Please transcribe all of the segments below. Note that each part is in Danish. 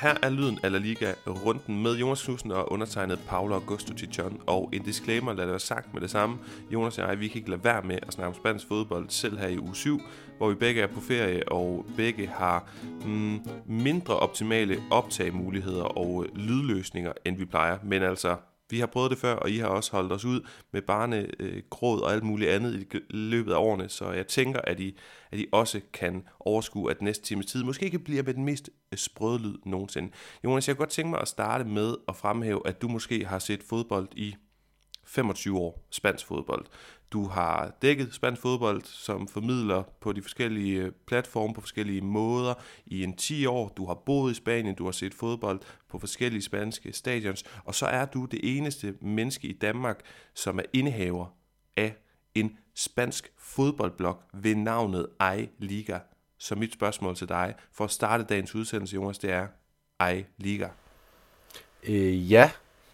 Her er lyden af La Liga runden med Jonas Knudsen og undertegnet Paolo Augusto Tichon. Og en disclaimer, lad det være sagt med det samme. Jonas og jeg, vi kan ikke lade være med at snakke om spansk fodbold selv her i uge 7, hvor vi begge er på ferie, og begge har mm, mindre optimale optagemuligheder og lydløsninger, end vi plejer. Men altså, vi har prøvet det før, og I har også holdt os ud med barnegråd øh, og alt muligt andet i løbet af årene, så jeg tænker, at I, at I også kan overskue, at næste times tid måske ikke bliver med den mest øh, sprøde lyd nogensinde. Jonas, jeg kunne godt tænke mig at starte med at fremhæve, at du måske har set fodbold i 25 år, spansk fodbold. Du har dækket spansk fodbold som formidler på de forskellige øh, platforme på forskellige måder i en 10 år. Du har boet i Spanien, du har set fodbold på forskellige spanske stadions, og så er du det eneste menneske i Danmark, som er indehaver af en spansk fodboldblog ved navnet I Liga. Så mit spørgsmål til dig for at starte dagens udsendelse, Jonas, det er I Liga. Øh, ja,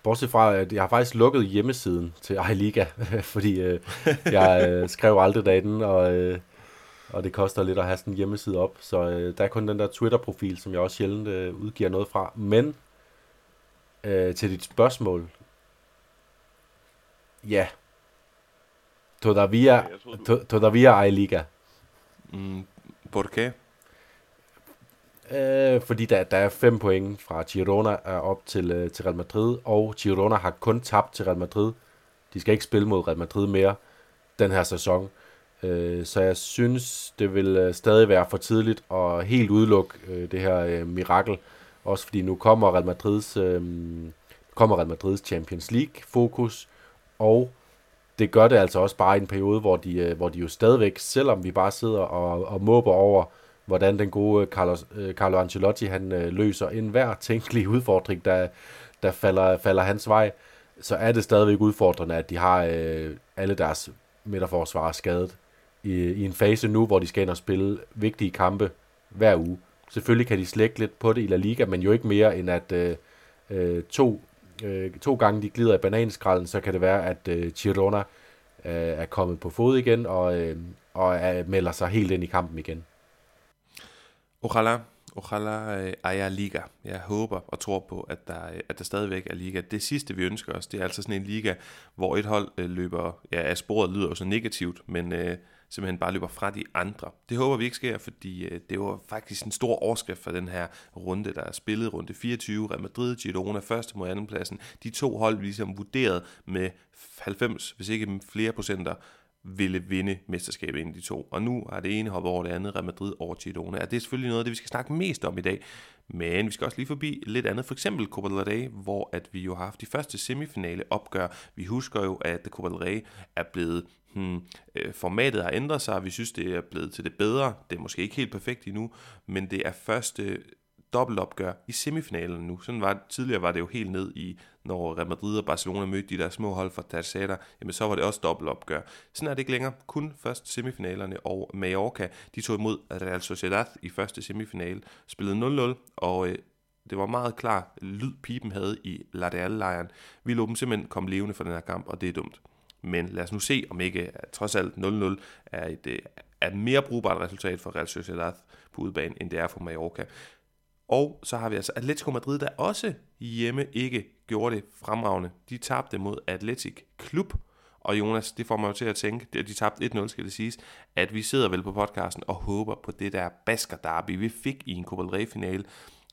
Bortset fra, at jeg har faktisk lukket hjemmesiden til iLiga, fordi øh, jeg øh, skrev aldrig derinde, og, øh, og det koster lidt at have sådan en hjemmeside op. Så øh, der er kun den der Twitter-profil, som jeg også sjældent øh, udgiver noget fra. Men øh, til dit spørgsmål, ja, todavía, to, todavía iLiga. Mm, ¿Por qué? Øh, fordi der, der er fem point fra Girona er op til, øh, til Real Madrid, og Girona har kun tabt til Real Madrid. De skal ikke spille mod Real Madrid mere den her sæson. Øh, så jeg synes, det vil øh, stadig være for tidligt at helt udelukke øh, det her øh, mirakel. Også fordi nu kommer Real Madrids, øh, kommer Real Madrids Champions League fokus, og det gør det altså også bare i en periode, hvor de, øh, hvor de jo stadigvæk, selvom vi bare sidder og, og måber over, hvordan den gode øh, Carlos, øh, Carlo Ancelotti han øh, løser enhver tænkelig udfordring, der, der falder, falder hans vej, så er det stadigvæk udfordrende, at de har øh, alle deres midterforsvarer skadet i, i en fase nu, hvor de skal ind og spille vigtige kampe hver uge. Selvfølgelig kan de slække lidt på det i La Liga, men jo ikke mere end at øh, øh, to, øh, to gange de glider i bananskralden, så kan det være, at øh, Girona øh, er kommet på fod igen og, øh, og er, melder sig helt ind i kampen igen. Ojalá, ojalá øh, haya liga. Jeg håber og tror på, at der, øh, at der stadigvæk er liga. Det sidste, vi ønsker os, det er altså sådan en liga, hvor et hold øh, løber, ja, af sporet lyder jo så negativt, men øh, simpelthen bare løber fra de andre. Det håber vi ikke sker, fordi øh, det var faktisk en stor overskrift for den her runde, der er spillet runde 24. Real Madrid, Girona første mod anden pladsen. De to hold vi ligesom vurderet med 90, hvis ikke flere procenter, ville vinde mesterskabet ind i de to. Og nu har det ene hoppet over det andet, Real Madrid over Girona. Og det er selvfølgelig noget af det, vi skal snakke mest om i dag. Men vi skal også lige forbi lidt andet. For eksempel Copa del Rey, hvor at vi jo har haft de første semifinale opgør. Vi husker jo, at Copa del Rey er blevet hmm, øh, formatet har ændret sig, vi synes, det er blevet til det bedre. Det er måske ikke helt perfekt endnu, men det er første dobbeltopgør i semifinalen nu. Sådan var, tidligere var det jo helt ned i, når Real Madrid og Barcelona mødte de der små hold fra Tercera, jamen så var det også dobbeltopgør. Sådan er det ikke længere. Kun først semifinalerne og Mallorca, de tog imod Real Sociedad i første semifinale, spillede 0-0, og øh, det var meget klar lyd, pipen havde i La Real-lejren. Vi lå dem simpelthen komme levende for den her kamp, og det er dumt. Men lad os nu se, om ikke øh, trods alt 0-0 er et, øh, er et mere brugbart resultat for Real Sociedad på udebane, end det er for Mallorca. Og så har vi altså Atletico Madrid, der også hjemme ikke gjorde det fremragende. De tabte mod Atletic Klub, og Jonas, det får mig jo til at tænke, de tabte 1-0, skal det siges, at vi sidder vel på podcasten og håber på det der Basker Derby, vi fik i en Copa del Rey-finale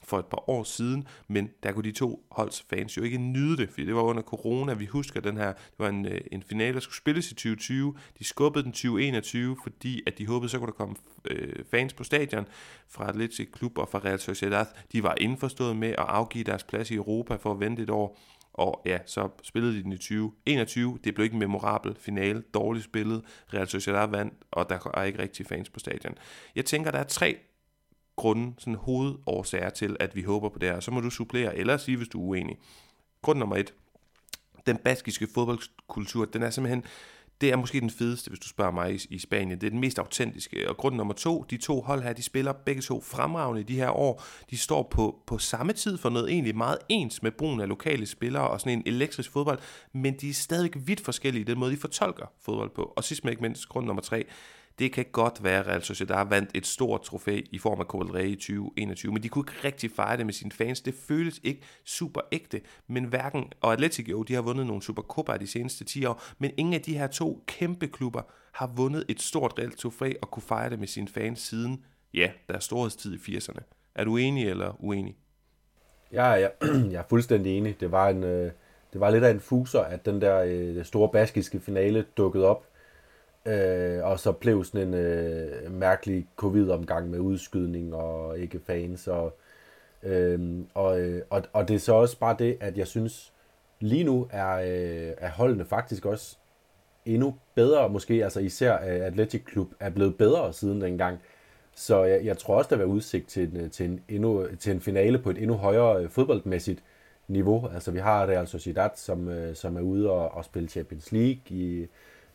for et par år siden, men der kunne de to holds fans jo ikke nyde det, fordi det var under corona, vi husker den her, det var en, øh, en finale, der skulle spilles i 2020, de skubbede den 2021, fordi at de håbede, så kunne der komme øh, fans på stadion fra Atletic Klub og fra Real Sociedad, de var indforstået med at afgive deres plads i Europa for at vente et år, og ja, så spillede de den i 2021. Det blev ikke en memorabel finale. Dårligt spillet. Real Sociedad vandt, og der er ikke rigtig fans på stadion. Jeg tænker, der er tre grunde, sådan hovedårsager til, at vi håber på det her. Så må du supplere, eller sige, hvis du er uenig. Grund nummer et. Den baskiske fodboldkultur, den er simpelthen, det er måske den fedeste, hvis du spørger mig i, i Spanien. Det er den mest autentiske. Og grund nummer to, de to hold her, de spiller begge to fremragende i de her år. De står på, på samme tid for noget egentlig meget ens med brugen af lokale spillere og sådan en elektrisk fodbold, men de er stadig vidt forskellige i den måde, de fortolker fodbold på. Og sidst men ikke mindst, grund nummer tre, det kan godt være, at Real Sociedad vandt et stort trofæ i form af Copa del Rey i 2021, men de kunne ikke rigtig fejre det med sine fans. Det føles ikke super ægte, men hverken, og Atletico, de har vundet nogle Supercopa de seneste 10 år, men ingen af de her to kæmpe klubber har vundet et stort reelt trofæ og kunne fejre det med sine fans siden, ja, deres storhedstid i 80'erne. Er du enig eller uenig? Ja, ja, jeg er fuldstændig enig. Det var, en, øh, det var lidt af en fuser, at den der øh, store baskiske finale dukkede op. Øh, og så blev sådan en øh, mærkelig covid-omgang med udskydning og ikke fans. Og, øh, og, øh, og, og det er så også bare det, at jeg synes, lige nu er, øh, er holdene faktisk også endnu bedre. Måske altså især øh, Athletic Club er blevet bedre siden dengang. Så jeg, jeg tror også, der vil være udsigt til en, til, en endnu, til en finale på et endnu højere øh, fodboldmæssigt niveau. Altså vi har Real Sociedad, som, øh, som er ude og, og spille Champions League i,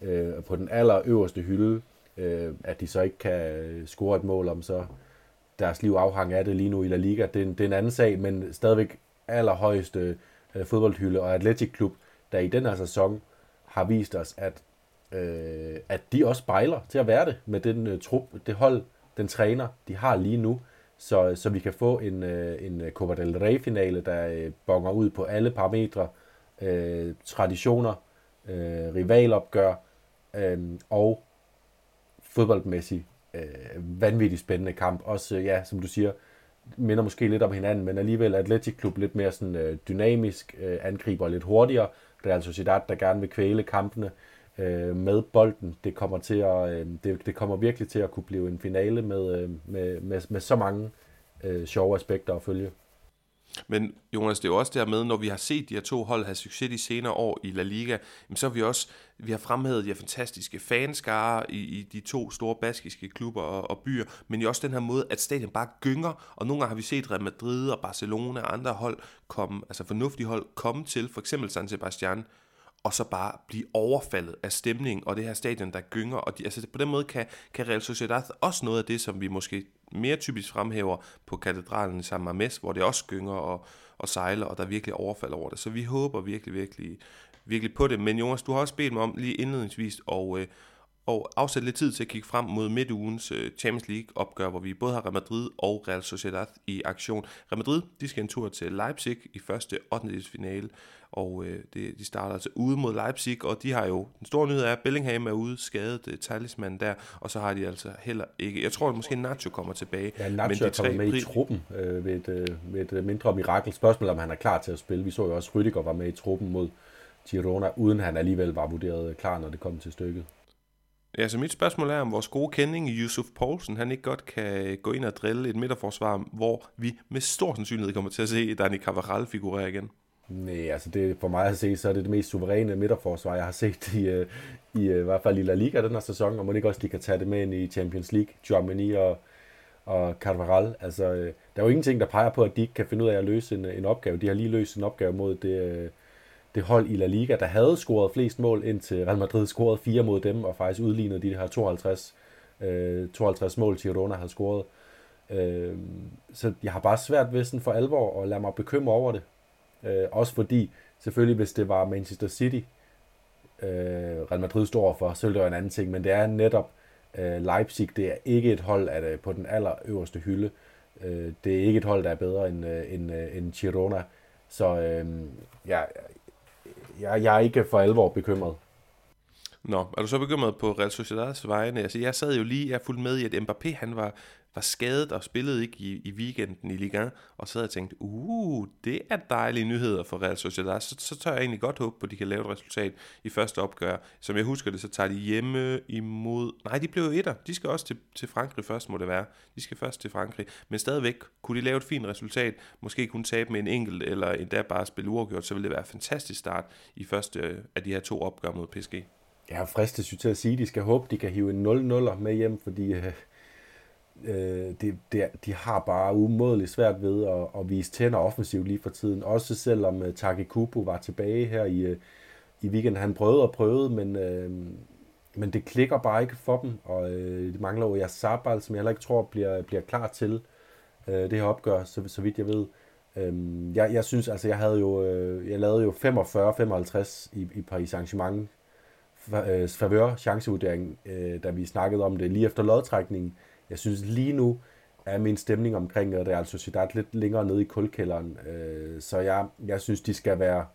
øh, på den allerøverste hylde. Øh, at de så ikke kan score et mål om, så deres liv afhang af det lige nu i La Liga. Det er en, det er en anden sag, men stadigvæk allerhøjeste øh, fodboldhylde. Og Athletic Klub, der i den her sæson har vist os, at, øh, at de også spejler til at være det med den øh, trup, det hold, den træner, de har lige nu, så, så vi kan få en, øh, en Copa del Rey-finale, der øh, bonger ud på alle parametre, øh, traditioner, øh, rivalopgør øh, og fodboldmæssigt øh, vanvittigt spændende kamp. Også, øh, ja, som du siger, minder måske lidt om hinanden, men alligevel Atletic Klub lidt mere sådan, øh, dynamisk, øh, angriber lidt hurtigere. Real Sociedad, der gerne vil kvæle kampene øh, med bolden. Det kommer, til at, øh, det, det kommer virkelig til at kunne blive en finale med, øh, med, med, med så mange øh, sjove aspekter at følge. Men Jonas, det er jo også dermed, når vi har set de her to hold have succes de senere år i La Liga, så har vi også vi har fremhævet de her fantastiske fanskare i, i de to store baskiske klubber og, og byer, men jo også den her måde, at stadion bare gynger, og nogle gange har vi set Real Madrid og Barcelona og andre hold komme, altså fornuftige hold komme til, for eksempel San Sebastian, og så bare blive overfaldet af stemningen og det her stadion, der gynger. Og de, altså på den måde kan, kan Real Sociedad også noget af det, som vi måske mere typisk fremhæver på katedralen i San Mames, hvor det også gynger og, og sejler, og der er virkelig overfald over det. Så vi håber virkelig, virkelig, virkelig på det. Men Jonas, du har også bedt mig om lige indledningsvis og, øh, og afsætte lidt tid til at kigge frem mod midtugens øh, Champions League opgør, hvor vi både har Real Madrid og Real Sociedad i aktion. Real Madrid, de skal en tur til Leipzig i første 8. finale, og øh, det, de starter altså ude mod Leipzig, og de har jo, den store nyhed er, at Bellingham er ude skadet, øh, talisman der, og så har de altså heller ikke, jeg tror at måske Nacho kommer tilbage. Ja, Nacho men de er kommet med i truppen øh, ved, et, øh, ved et øh, mindre mirakel. Spørgsmål om han er klar til at spille. Vi så jo også, Rüdiger var med i truppen mod Girona, uden han alligevel var vurderet klar, når det kom til stykket. Ja, så mit spørgsmål er, om vores gode kending Yusuf Poulsen, han ikke godt kan gå ind og drille et midterforsvar, hvor vi med stor sandsynlighed kommer til at se Dani Cavaral figurere igen. Nej, altså det, for mig at se, så er det det mest suveræne midterforsvar, jeg har set i, øh, i, øh, i hvert fald i La Liga den her sæson, og må ikke også de kan tage det med ind i Champions League, Germany og, og Carvajal. Altså, øh, der er jo ingenting, der peger på, at de ikke kan finde ud af at løse en, en opgave. De har lige løst en opgave mod det, øh, det hold i La Liga, der havde scoret flest mål, indtil Real Madrid scorede fire mod dem, og faktisk udlignede de her 52, øh, 52 mål, Girona havde scoret. Øh, så jeg har bare svært ved sådan for alvor at lade mig bekymre over det. Øh, også fordi, selvfølgelig hvis det var Manchester City, øh, Real Madrid står for, så ville det være en anden ting, men det er netop øh, Leipzig, det er ikke et hold at, øh, på den allerøverste hylde. Øh, det er ikke et hold, der er bedre end, øh, end, øh, end Girona. Så øh, ja, jeg, jeg er ikke for alvor bekymret. Nå, er du så bekymret på Real Sociedad's vegne? Altså, jeg sad jo lige, jeg fulgte med i, at Mbappé, han var, var skadet og spillede ikke i, i weekenden i Liga og så havde jeg tænkt, uh, det er dejlige nyheder for Real Sociedad. Så, så tør jeg egentlig godt håbe på, at de kan lave et resultat i første opgør. Som jeg husker det, så tager de hjemme imod... Nej, de blev jo etter. De skal også til, til Frankrig først, må det være. De skal først til Frankrig. Men stadigvæk, kunne de lave et fint resultat, måske kunne tabe med en enkelt, eller endda bare spille uafgjort, så ville det være en fantastisk start i første af de her to opgør mod PSG. Jeg fristet til at sige, at de skal håbe, de kan hive en 0-0'er med hjem, fordi øh, øh, det, det, de har bare umådeligt svært ved at, at vise tænder offensivt lige for tiden. Også selvom uh, Taki Kubo var tilbage her i, uh, i weekenden. Han prøvede og prøvede, men, uh, men det klikker bare ikke for dem. Og uh, det mangler jo Sabal, som jeg heller ikke tror bliver, bliver klar til uh, det her opgør, så, så vidt jeg ved. Uh, jeg, jeg synes, altså jeg havde jo, uh, jeg lavede jo 45-55 i, i Paris Saint-Germain favør chancevurdering, øh, da vi snakkede om det lige efter lodtrækningen. Jeg synes lige nu er min stemning omkring Real Sociedad lidt længere nede i kulkælderen. Øh, så jeg, jeg synes, de skal være,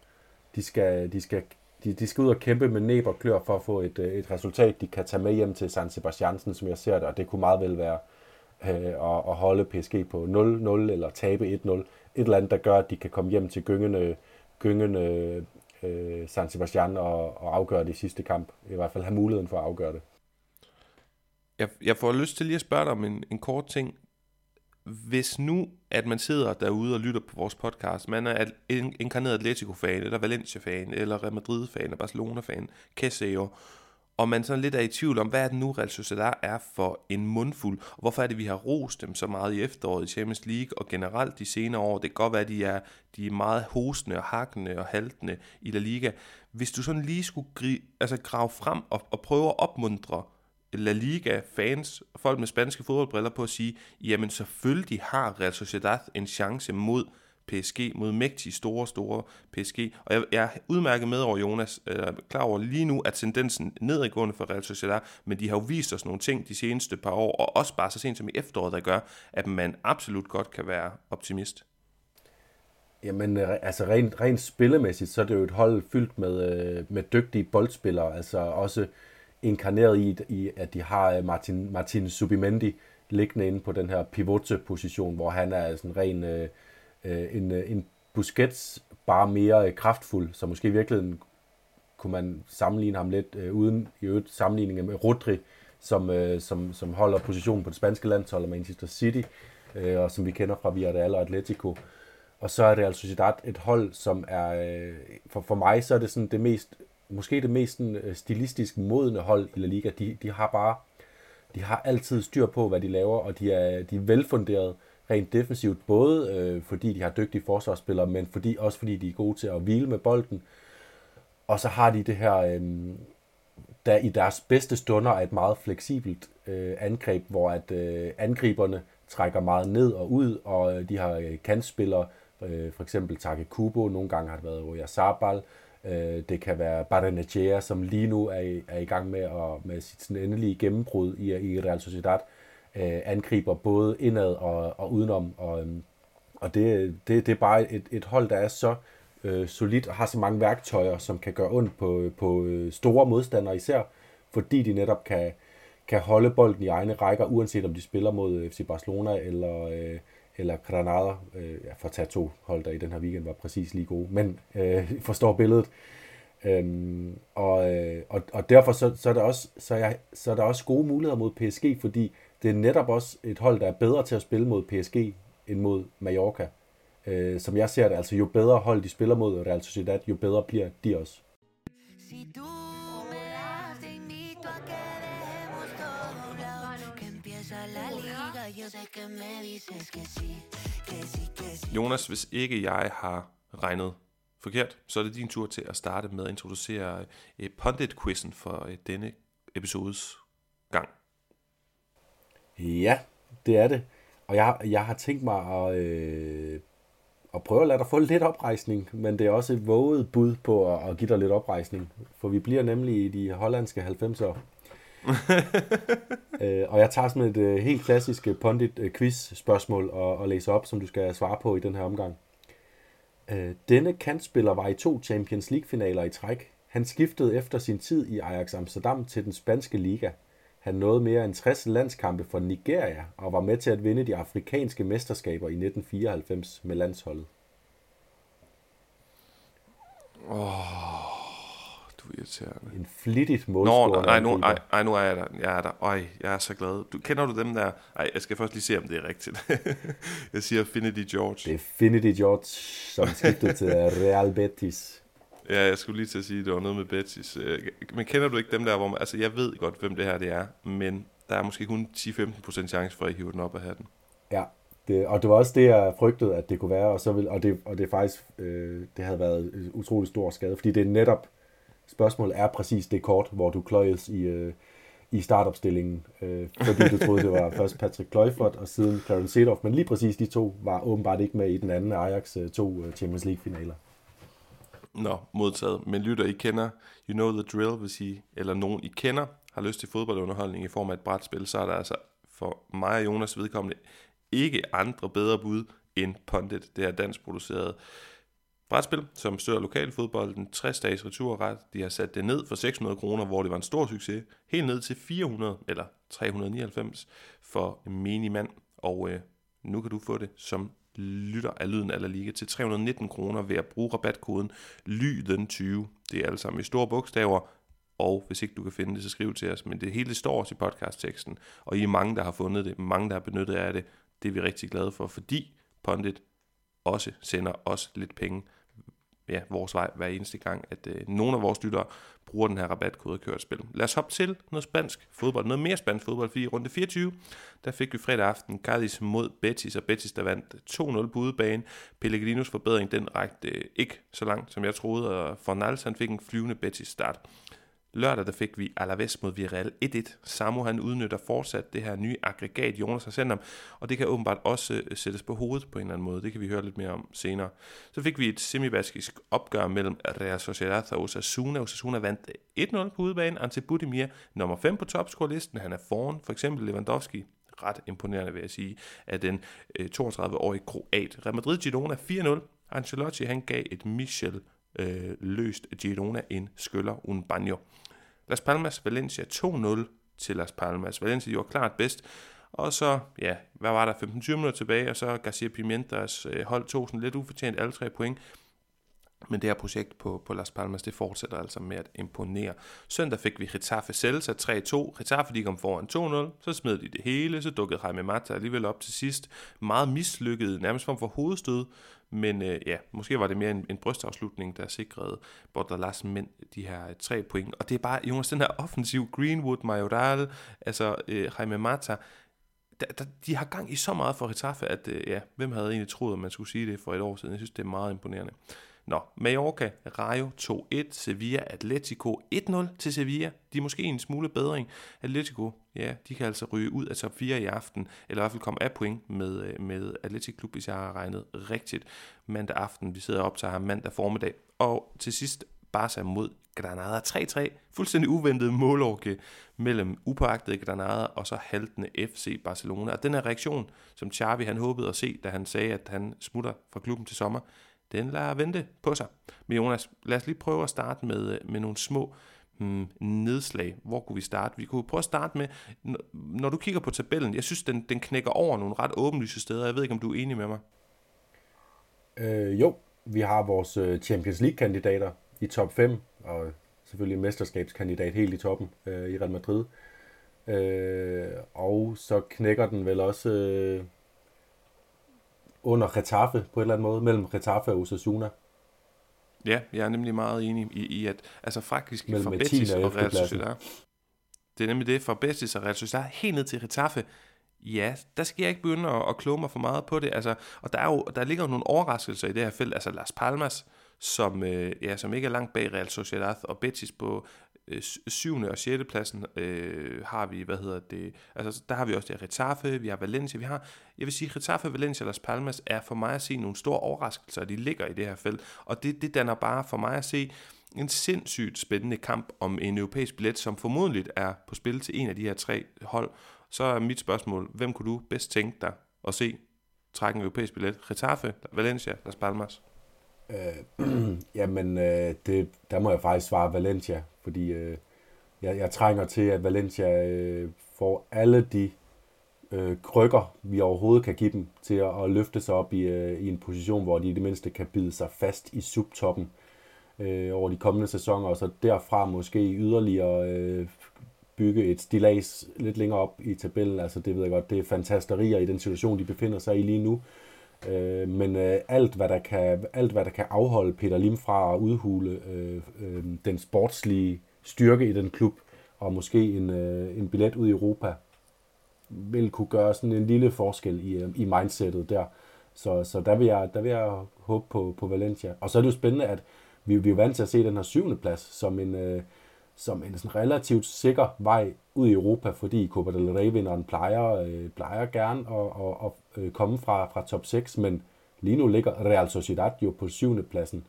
de skal, de skal de, de skal ud og kæmpe med næb og klør for at få et, øh, et resultat, de kan tage med hjem til San Sebastiansen, som jeg ser det, og det kunne meget vel være øh, at, at holde PSG på 0-0 eller tabe 1-0. Et eller andet, der gør, at de kan komme hjem til gyngende, gyngende øh, San Sebastian og, og afgøre det i sidste kamp. I hvert fald have muligheden for at afgøre det. Jeg, jeg får lyst til lige at spørge dig om en, en kort ting. Hvis nu, at man sidder derude og lytter på vores podcast, man er en inkarneret Atletico-fan, eller Valencia-fan, eller Real Madrid-fan, eller Barcelona-fan, Caseo, og man sådan lidt er i tvivl om, hvad er det nu Real Sociedad er for en mundfuld, og hvorfor er det, vi har rost dem så meget i efteråret i Champions League, og generelt de senere år, det kan godt være, at de er, de er meget hostende og hakkende og haltende i La Liga. Hvis du sådan lige skulle gri, altså grave frem og, og prøve at opmuntre La Liga-fans, folk med spanske fodboldbriller på at sige, jamen selvfølgelig har Real Sociedad en chance mod PSG, mod mægtige store, store PSG. Og jeg, jeg er udmærket med over Jonas, øh, klar over lige nu, at tendensen nedadgående for Real Sociedad, men de har jo vist os nogle ting de seneste par år, og også bare så sent som i efteråret, der gør, at man absolut godt kan være optimist. Jamen, øh, altså rent, rent spillemæssigt, så er det jo et hold fyldt med, øh, med dygtige boldspillere, altså også inkarneret i, i at de har øh, Martin, Martin Subimendi liggende inde på den her pivote-position, hvor han er sådan ren øh, øh en, øh, en Busquets bare mere kraftfuld, så måske i virkeligheden kunne man sammenligne ham lidt øh, uden i øvrigt sammenligning med Rodri, som, øh, som, som holder positionen på det spanske landshold og Manchester City, øh, og som vi kender fra Villarreal og Atletico. Og så er det altså Sociedad et hold, som er, øh, for, for mig så er det sådan det mest måske det mest sådan, øh, stilistisk modne hold i La Liga. De, de har bare de har altid styr på, hvad de laver, og de er, de er velfunderet rent defensivt, både øh, fordi de har dygtige forsvarsspillere, men fordi, også fordi de er gode til at hvile med bolden. Og så har de det her, øh, der i deres bedste stunder er et meget fleksibelt øh, angreb, hvor at øh, angriberne trækker meget ned og ud, og øh, de har øh, kantspillere, øh, for eksempel Take Kubo, nogle gange har det været Oya Sabal, Øh, det kan være Barrenechea, som lige nu er i, er i gang med, at, med sit sådan endelige gennembrud i, i Real Sociedad. Øh, angriber både indad og, og udenom. Og, øhm, og det, det, det er bare et, et hold, der er så øh, solidt og har så mange værktøjer, som kan gøre ondt på, på øh, store modstandere især, fordi de netop kan, kan holde bolden i egne rækker, uanset om de spiller mod øh, FC Barcelona eller, øh, eller Granada, øh, ja, for at tage to hold, der i den her weekend var præcis lige gode, men øh, forstår billedet. Øhm, og, øh, og, og derfor så, så, er der også, så, er, så er der også gode muligheder mod PSG, fordi det er netop også et hold, der er bedre til at spille mod PSG end mod Mallorca. Øh, som jeg ser det, altså jo bedre hold de spiller mod Real Sociedad, jo bedre bliver de også. Si tú Jonas, hvis ikke jeg har regnet forkert, så er det din tur til at starte med at introducere eh, pundit-quizzen for eh, denne episodes gang. Ja, det er det. Og jeg, jeg har tænkt mig at, øh, at prøve at lade dig få lidt oprejsning, men det er også et våget bud på at, at give dig lidt oprejsning. For vi bliver nemlig i de hollandske 90'ere. øh, og jeg tager sådan et øh, helt klassisk øh, pundit øh, quiz spørgsmål og, og læser op, som du skal svare på i den her omgang. Øh, denne kantspiller var i to Champions League finaler i træk. Han skiftede efter sin tid i Ajax Amsterdam til den spanske liga – han nåede mere end 60 landskampe for Nigeria og var med til at vinde de afrikanske mesterskaber i 1994 med landsholdet. Åh, oh, du er irriterende. En flittigt målscorer. Nå, nej, nu, ej, ej, nu er jeg der. Jeg er der. Øj, jeg er så glad. Du, kender du dem der? Ej, jeg skal først lige se, om det er rigtigt. jeg siger Finity George. Det er Finity George, som skiftede til Real Betis. Ja, jeg skulle lige til at sige, at det var noget med Betis. Øh, men kender du ikke dem der, hvor man... Altså, jeg ved godt, hvem det her det er, men der er måske kun 10-15% chance for, at I hiver den op af hatten. Ja, det, og det var også det, jeg frygtede, at det kunne være, og, så vil, og, det, og det er faktisk, øh, det havde været en utrolig stor skade, fordi det er netop, spørgsmålet er præcis det kort, hvor du kløjes i, øh, i startopstillingen, øh, fordi du troede, det var først Patrick Kluivert og siden Clarence Seedorf, men lige præcis de to var åbenbart ikke med i den anden Ajax øh, to øh, Champions League-finaler. Nå, modtaget. Men lytter, I kender, you know the drill, hvis I, eller nogen I kender, har lyst til fodboldunderholdning i form af et brætspil, så er der altså for mig og Jonas vedkommende ikke andre bedre bud end Pondit. Det er dansk produceret brætspil, som støtter lokalfodbolden. 60 dages returret. De har sat det ned for 600 kroner, hvor det var en stor succes. Helt ned til 400 eller 399 for minimand. Og øh, nu kan du få det som lytter af Lyden af La Liga til 319 kroner ved at bruge rabatkoden LYDEN20. Det er alle sammen i store bogstaver, og hvis ikke du kan finde det, så skriv til os. Men det hele står også i podcastteksten, og I er mange, der har fundet det, mange, der har benyttet af det. Det er vi rigtig glade for, fordi Pondit også sender os lidt penge ja, vores vej hver eneste gang, at øh, nogle af vores lyttere bruger den her rabatkode og kører et spil. Lad os hoppe til noget spansk fodbold, noget mere spansk fodbold, fordi i runde 24, der fik vi fredag aften Cadiz mod Betis, og Betis der vandt 2-0 på udebane. Pellegrinos forbedring, den rækte øh, ikke så langt, som jeg troede, og Fornals han fik en flyvende Betis start. Lørdag der fik vi Alaves mod Villarreal 1-1. Samu han udnytter fortsat det her nye aggregat, Jonas har sendt ham, og det kan åbenbart også øh, sættes på hovedet på en eller anden måde. Det kan vi høre lidt mere om senere. Så fik vi et semibaskisk opgør mellem Real Sociedad og Osasuna. Osasuna vandt øh, 1-0 på udebane. Ante Budimir, nummer 5 på topscore-listen. Han er foran for eksempel Lewandowski, ret imponerende vil jeg sige, af den øh, 32-årige kroat. Real Madrid Girona 4-0. Ancelotti han gav et Michel øh, løst Girona en skyller un banjo. Las Palmas Valencia 2-0 til Las Palmas. Valencia gjorde klart bedst. Og så, ja, hvad var der, 15-20 minutter tilbage, og så Garcia Pimentas øh, hold tog sådan lidt ufortjent alle tre point. Men det her projekt på, på Las Palmas, det fortsætter altså med at imponere. Søndag fik vi Getafe Celta 3-2. Getafe de kom foran 2-0, så smed de det hele, så dukkede Jaime Mata alligevel op til sidst. Meget mislykket, nærmest form for hovedstød, men øh, ja, måske var det mere en, en brystafslutning, der sikrede Bordalas mænd de her øh, tre point. Og det er bare, Jonas, den her offensiv, Greenwood, Majoral, altså øh, Jaime Mata, der, der, de har gang i så meget for Getafe, at øh, ja, hvem havde egentlig troet, at man skulle sige det for et år siden? Jeg synes, det er meget imponerende. Nå, Mallorca, Rayo 2-1, Sevilla, Atletico 1-0 til Sevilla. De er måske en smule bedring. Atletico, ja, de kan altså ryge ud af top 4 i aften, eller i hvert fald komme af point med, øh, med Atletico Klub, hvis jeg har regnet rigtigt. Mandag aften, vi sidder op til ham mandag formiddag. Og til sidst, Barca mod Granada 3-3. Fuldstændig uventet målorke mellem upåagtede Granada og så haltende FC Barcelona. Og den her reaktion, som Xavi han håbede at se, da han sagde, at han smutter fra klubben til sommer, den lader vente på sig. Men Jonas, lad os lige prøve at starte med, øh, med nogle små hmm, nedslag. Hvor kunne vi starte? Vi kunne prøve at starte med, når du kigger på tabellen, jeg synes, den, den knækker over nogle ret åbenlyse steder. Jeg ved ikke, om du er enig med mig. Øh, jo, vi har vores øh, Champions League-kandidater i top 5, og selvfølgelig mesterskabskandidat helt i toppen øh, i Real Madrid. Øh, og så knækker den vel også øh, under Getafe på en eller anden måde, mellem Getafe og Osasuna. Ja, jeg er nemlig meget enig i, i at altså faktisk mellem fra Betis og Real Sociedad. Det er nemlig det, fra Betis og Real Sociedad helt ned til Getafe. Ja, der skal jeg ikke begynde at, at kloge mig for meget på det. Altså, og der, er jo, der ligger jo nogle overraskelser i det her felt. Altså Las Palmas, som, øh, ja, som ikke er langt bag Real Sociedad, og Betis på Øh, syvende og sjette pladsen øh, har vi, hvad hedder det, altså der har vi også det Retafe, vi har Valencia, vi har, jeg vil sige, Retafe, Valencia og Las Palmas er for mig at se nogle store overraskelser, de ligger i det her felt, og det, det danner bare for mig at se en sindssygt spændende kamp om en europæisk billet, som formodentlig er på spil til en af de her tre hold. Så er mit spørgsmål, hvem kunne du bedst tænke dig at se trække en europæisk billet? Retafe, Valencia, Las Palmas? Øh, jamen, øh, det, der må jeg faktisk svare Valencia, fordi øh, jeg, jeg trænger til, at Valencia øh, får alle de øh, krykker, vi overhovedet kan give dem, til at, at løfte sig op i, øh, i en position, hvor de i det mindste kan bide sig fast i subtoppen øh, over de kommende sæsoner, og så derfra måske yderligere øh, bygge et stilas lidt længere op i tabellen. Altså det ved jeg godt, det er fantasterier i den situation, de befinder sig i lige nu. Øh, men øh, alt, hvad der kan, alt, hvad der kan afholde Peter Lim fra at udhule øh, øh, den sportslige styrke i den klub, og måske en, øh, en billet ud i Europa, vil kunne gøre sådan en lille forskel i, øh, i mindsetet der. Så, så der, vil jeg, der vil jeg håbe på, på Valencia. Og så er det jo spændende, at vi, vi er vant til at se den her syvende plads som en, øh, som en sådan relativt sikker vej ud i Europa, fordi Copa del Rey-vinderen plejer, øh, plejer gerne at, at, at øh, komme fra, fra top 6, men lige nu ligger Real Sociedad jo på syvende pladsen.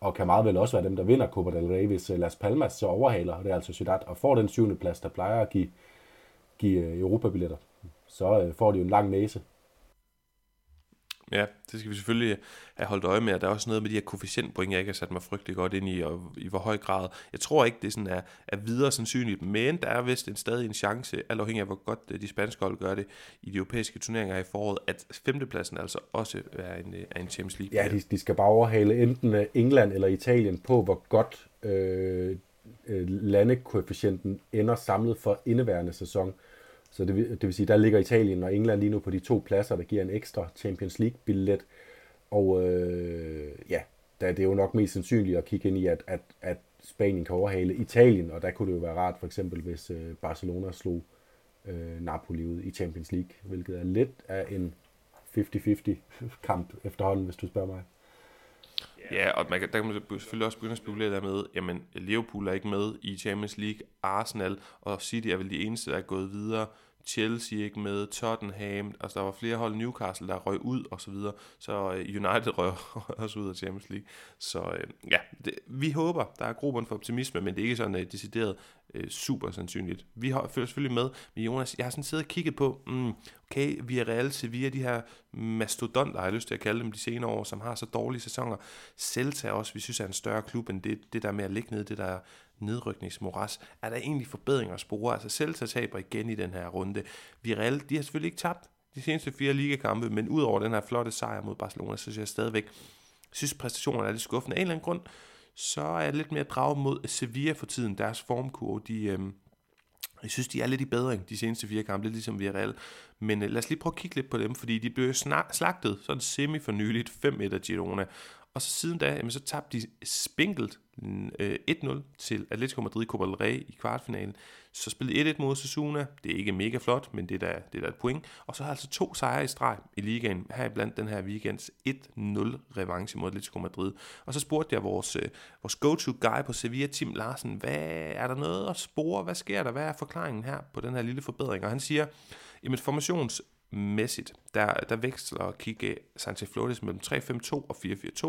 og kan meget vel også være dem, der vinder Copa del Rey, hvis øh, Las Palmas så overhaler Real Sociedad og får den syvende plads, der plejer at give, give øh, Europa-billetter. Så får de jo en lang næse. Ja, det skal vi selvfølgelig have holdt øje med, og der er også noget med de her koefficientpoint, jeg ikke har sat mig frygtelig godt ind i, og i hvor høj grad. Jeg tror ikke, det sådan er, er videre sandsynligt, men der er vist en stadig en chance, alt afhængig af hvor godt øh, de spanske hold gør det i de europæiske turneringer i foråret, at femtepladsen altså også er en, øh, er en Champions League. Ja, de, de skal bare overhale enten øh, England eller Italien på, hvor godt øh, landekoefficienten ender samlet for indeværende sæson. Så det, det vil sige, der ligger Italien og England lige nu på de to pladser, der giver en ekstra Champions League-billet. Og øh, ja, der, det er jo nok mest sandsynligt at kigge ind i, at, at, at Spanien kan overhale Italien, og der kunne det jo være rart, for eksempel hvis øh, Barcelona slog øh, Napoli ud i Champions League, hvilket er lidt af en 50-50 kamp efterhånden, hvis du spørger mig. Ja, og man kan, der kan man selvfølgelig også begynde at spekulere der med, jamen Liverpool er ikke med i Champions League, Arsenal og City er vel de eneste, der er gået videre. Chelsea ikke med, Tottenham, altså der var flere hold, Newcastle, der røg ud og så videre, så øh, United røg også ud af Champions League. Så øh, ja, det, vi håber, der er grobund for optimisme, men det er ikke sådan uh, decideret uh, super sandsynligt. Vi har følger selvfølgelig med, men Jonas, jeg har sådan siddet og kigget på, mm, okay, vi er reelt Sevilla, de her mastodonter, har jeg lyst til at kalde dem de senere år, som har så dårlige sæsoner. Celta også, vi synes er en større klub end det, det der med at ligge nede, det der nedrykningsmoras. Er der egentlig forbedringer at spore? Altså Celta taber igen i den her runde. Villarreal, de har selvfølgelig ikke tabt de seneste fire ligakampe, men udover den her flotte sejr mod Barcelona, så synes jeg stadigvæk, synes præstationen er lidt skuffende. Af en eller anden grund, så er jeg lidt mere draget mod Sevilla for tiden. Deres formkurve, de, øhm, jeg synes, de er lidt i bedring de seneste fire kampe, lidt ligesom Villarreal. Men øh, lad os lige prøve at kigge lidt på dem, fordi de blev slagtet sådan semi for nyligt 5-1 af Girona. Og så siden da, jamen, så tabte de spinkelt øh, 1-0 til Atletico Madrid Copa del Rey i kvartfinalen. Så spillede 1-1 mod Sasuna. Det er ikke mega flot, men det er da, det er da et point. Og så har altså to sejre i streg i ligaen, her blandt den her weekends 1-0 revanche mod Atletico Madrid. Og så spurgte jeg vores, øh, vores go-to guy på Sevilla, Tim Larsen, hvad er der noget at spore? Hvad sker der? Hvad er forklaringen her på den her lille forbedring? Og han siger, jamen formations mæssigt, der, der veksler Kike Sanchez Flores mellem 3-5-2 og 4-4-2,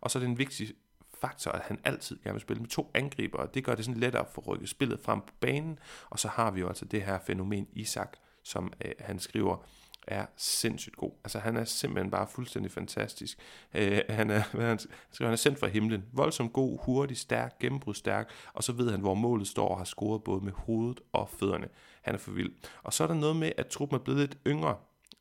og så er det en vigtig faktor, at han altid gerne vil spille med to angriber, og det gør det sådan lettere at få rykket spillet frem på banen, og så har vi jo altså det her fænomen Isak, som øh, han skriver, er sindssygt god. Altså han er simpelthen bare fuldstændig fantastisk. Øh, han, er, han, skriver, han er sendt fra himlen. Voldsomt god, hurtig, stærk, gennembrudstærk, og så ved han, hvor målet står og har scoret både med hovedet og fødderne. Han er for vild. Og så er der noget med, at truppen er blevet lidt yngre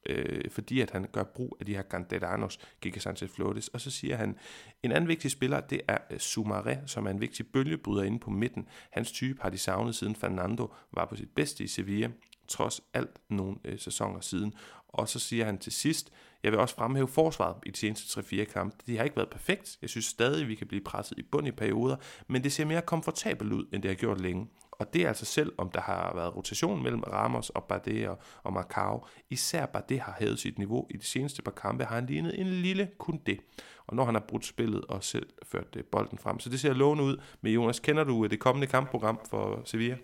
øh, fordi at han gør brug af de her Candelanos, Giga Sanchez Flores. Og så siger han, en anden vigtig spiller, det er Sumare, Sumaré, som er en vigtig bølgebryder inde på midten. Hans type har de savnet siden Fernando var på sit bedste i Sevilla, trods alt nogle øh, sæsoner siden. Og så siger han til sidst, jeg vil også fremhæve forsvaret i de seneste 3-4 kampe. De har ikke været perfekt. Jeg synes stadig, vi kan blive presset i bund i perioder, men det ser mere komfortabelt ud, end det har gjort længe. Og det er altså selv, om der har været rotation mellem Ramos og Bardet og, og Macau. Især Bardet har hævet sit niveau. I de seneste par kampe har han lignet en lille kun det. Og når han har brudt spillet og selv ført bolden frem. Så det ser lovende ud. Men Jonas, kender du det kommende kampprogram for Sevilla?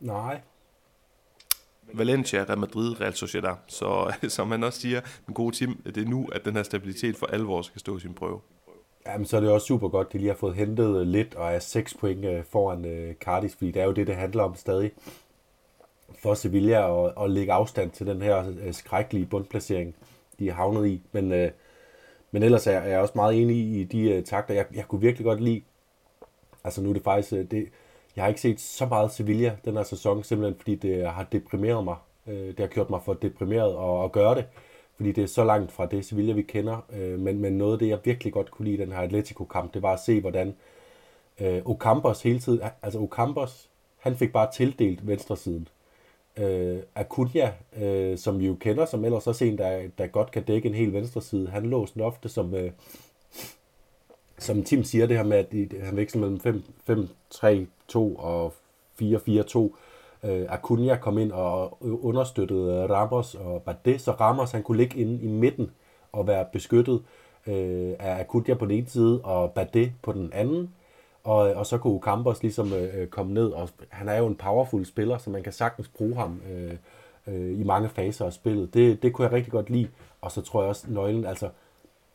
Nej, Valencia, Real Madrid, Real Sociedad. Så som man også siger, den gode team, det er nu, at den her stabilitet for alvor skal stå sin prøve. Jamen, så er det også super godt, at de lige har fået hentet øh, lidt og er 6 point øh, foran øh, Cardiff, fordi det er jo det, det handler om stadig for Sevilla at, at lægge afstand til den her skrækkelige bundplacering, de er havnet i. Men, men ellers er, er jeg også meget enig i de uh, takter. Jeg, jeg kunne virkelig godt lide, altså nu er det faktisk, det, jeg har ikke set så meget Sevilla den her sæson, simpelthen fordi det har deprimeret mig. Det har gjort mig for deprimeret at, at gøre det fordi det er så langt fra det Sevilla, vi kender. Øh, men, men noget af det, jeg virkelig godt kunne lide i den her Atletico-kamp, det var at se, hvordan øh, Ocampos hele tiden, altså Ocampos, han fik bare tildelt venstresiden. Øh, Acuna, øh, som vi jo kender, som ellers også en, der, der godt kan dække en hel venstreside, han lå sådan ofte som, øh, som Tim siger det her med, at han veksler mellem 5-3-2 og 4-4-2 øh, Acuna kom ind og understøttede Ramos og Bardet, så Ramos han kunne ligge inde i midten og være beskyttet øh, af Acuna på den ene side og Bardet på den anden. Og, og så kunne Campos ligesom øh, komme ned, og han er jo en powerful spiller, så man kan sagtens bruge ham øh, øh, i mange faser af spillet. Det, det kunne jeg rigtig godt lide. Og så tror jeg også nøglen, altså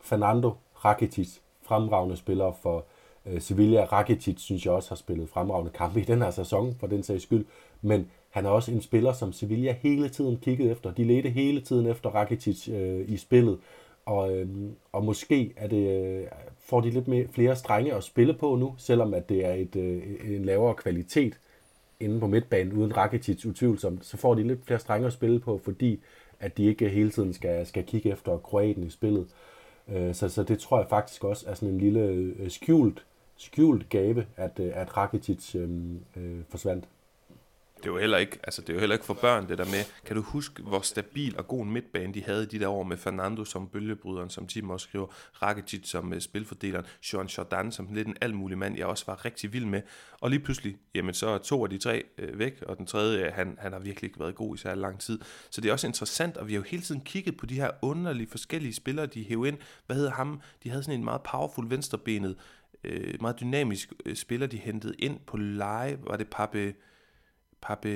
Fernando Rakitic fremragende spiller for øh, Sevilla. Rakitic synes jeg også har spillet fremragende kampe i den her sæson, for den sags skyld. Men han er også en spiller, som Sevilla hele tiden kiggede efter. De ledte hele tiden efter Rakitic øh, i spillet. Og, øh, og måske er det, øh, får de lidt mere, flere strenge at spille på nu, selvom at det er et, øh, en lavere kvalitet inde på midtbanen uden Rakitic utvivlsomt, så får de lidt flere strenge at spille på, fordi at de ikke hele tiden skal, skal kigge efter Kroaten i spillet. Øh, så, så det tror jeg faktisk også er sådan en lille øh, skjult, skjult gave, at, øh, at Rakitic øh, øh, forsvandt det er jo heller ikke, altså det er jo heller ikke for børn, det der med, kan du huske, hvor stabil og god en midtbane de havde i de der år med Fernando som bølgebryderen, som Tim også skriver, Rakitic som øh, spilfordeleren, Sean Jordan som lidt en almulig mand, jeg også var rigtig vild med, og lige pludselig, jamen så er to af de tre øh, væk, og den tredje, øh, han, han har virkelig ikke været god i så lang tid, så det er også interessant, og vi har jo hele tiden kigget på de her underlige forskellige spillere, de hævde ind, hvad hedder ham, de havde sådan en meget powerful venstrebenet, øh, meget dynamisk øh, spiller, de hentede ind på leje, var det Pape, Pape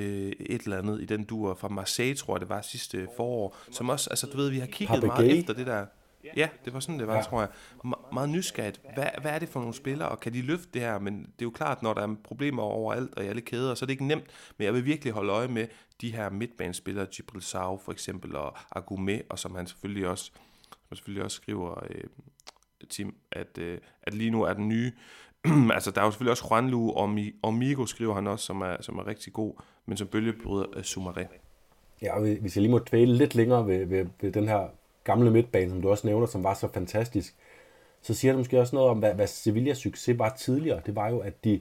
et eller andet i den dur fra Marseille, tror jeg det var sidste forår, som også, altså du ved, vi har kigget Pape meget Gay. efter det der. Ja, det var sådan, det var, ja. tror jeg. Me- meget nysgerrigt. Hvad, hvad er det for nogle spillere, og kan de løfte det her? Men det er jo klart, når der er problemer overalt og i alle kæder, så er det ikke nemt. Men jeg vil virkelig holde øje med de her midtbanespillere, Gibril Sau for eksempel, og Agume, og som han selvfølgelig også, som selvfølgelig også skriver, øh, Tim, at, øh, at lige nu er den nye altså, der er jo selvfølgelig også Juanlu og Omigo, skriver han også, som er, som er rigtig god, men som bølgebryder af Sumaré. Ja, og hvis jeg lige må dvæle lidt længere ved, ved, ved den her gamle midtbane, som du også nævner, som var så fantastisk, så siger det måske også noget om, hvad, hvad Sevillas succes var tidligere. Det var jo, at de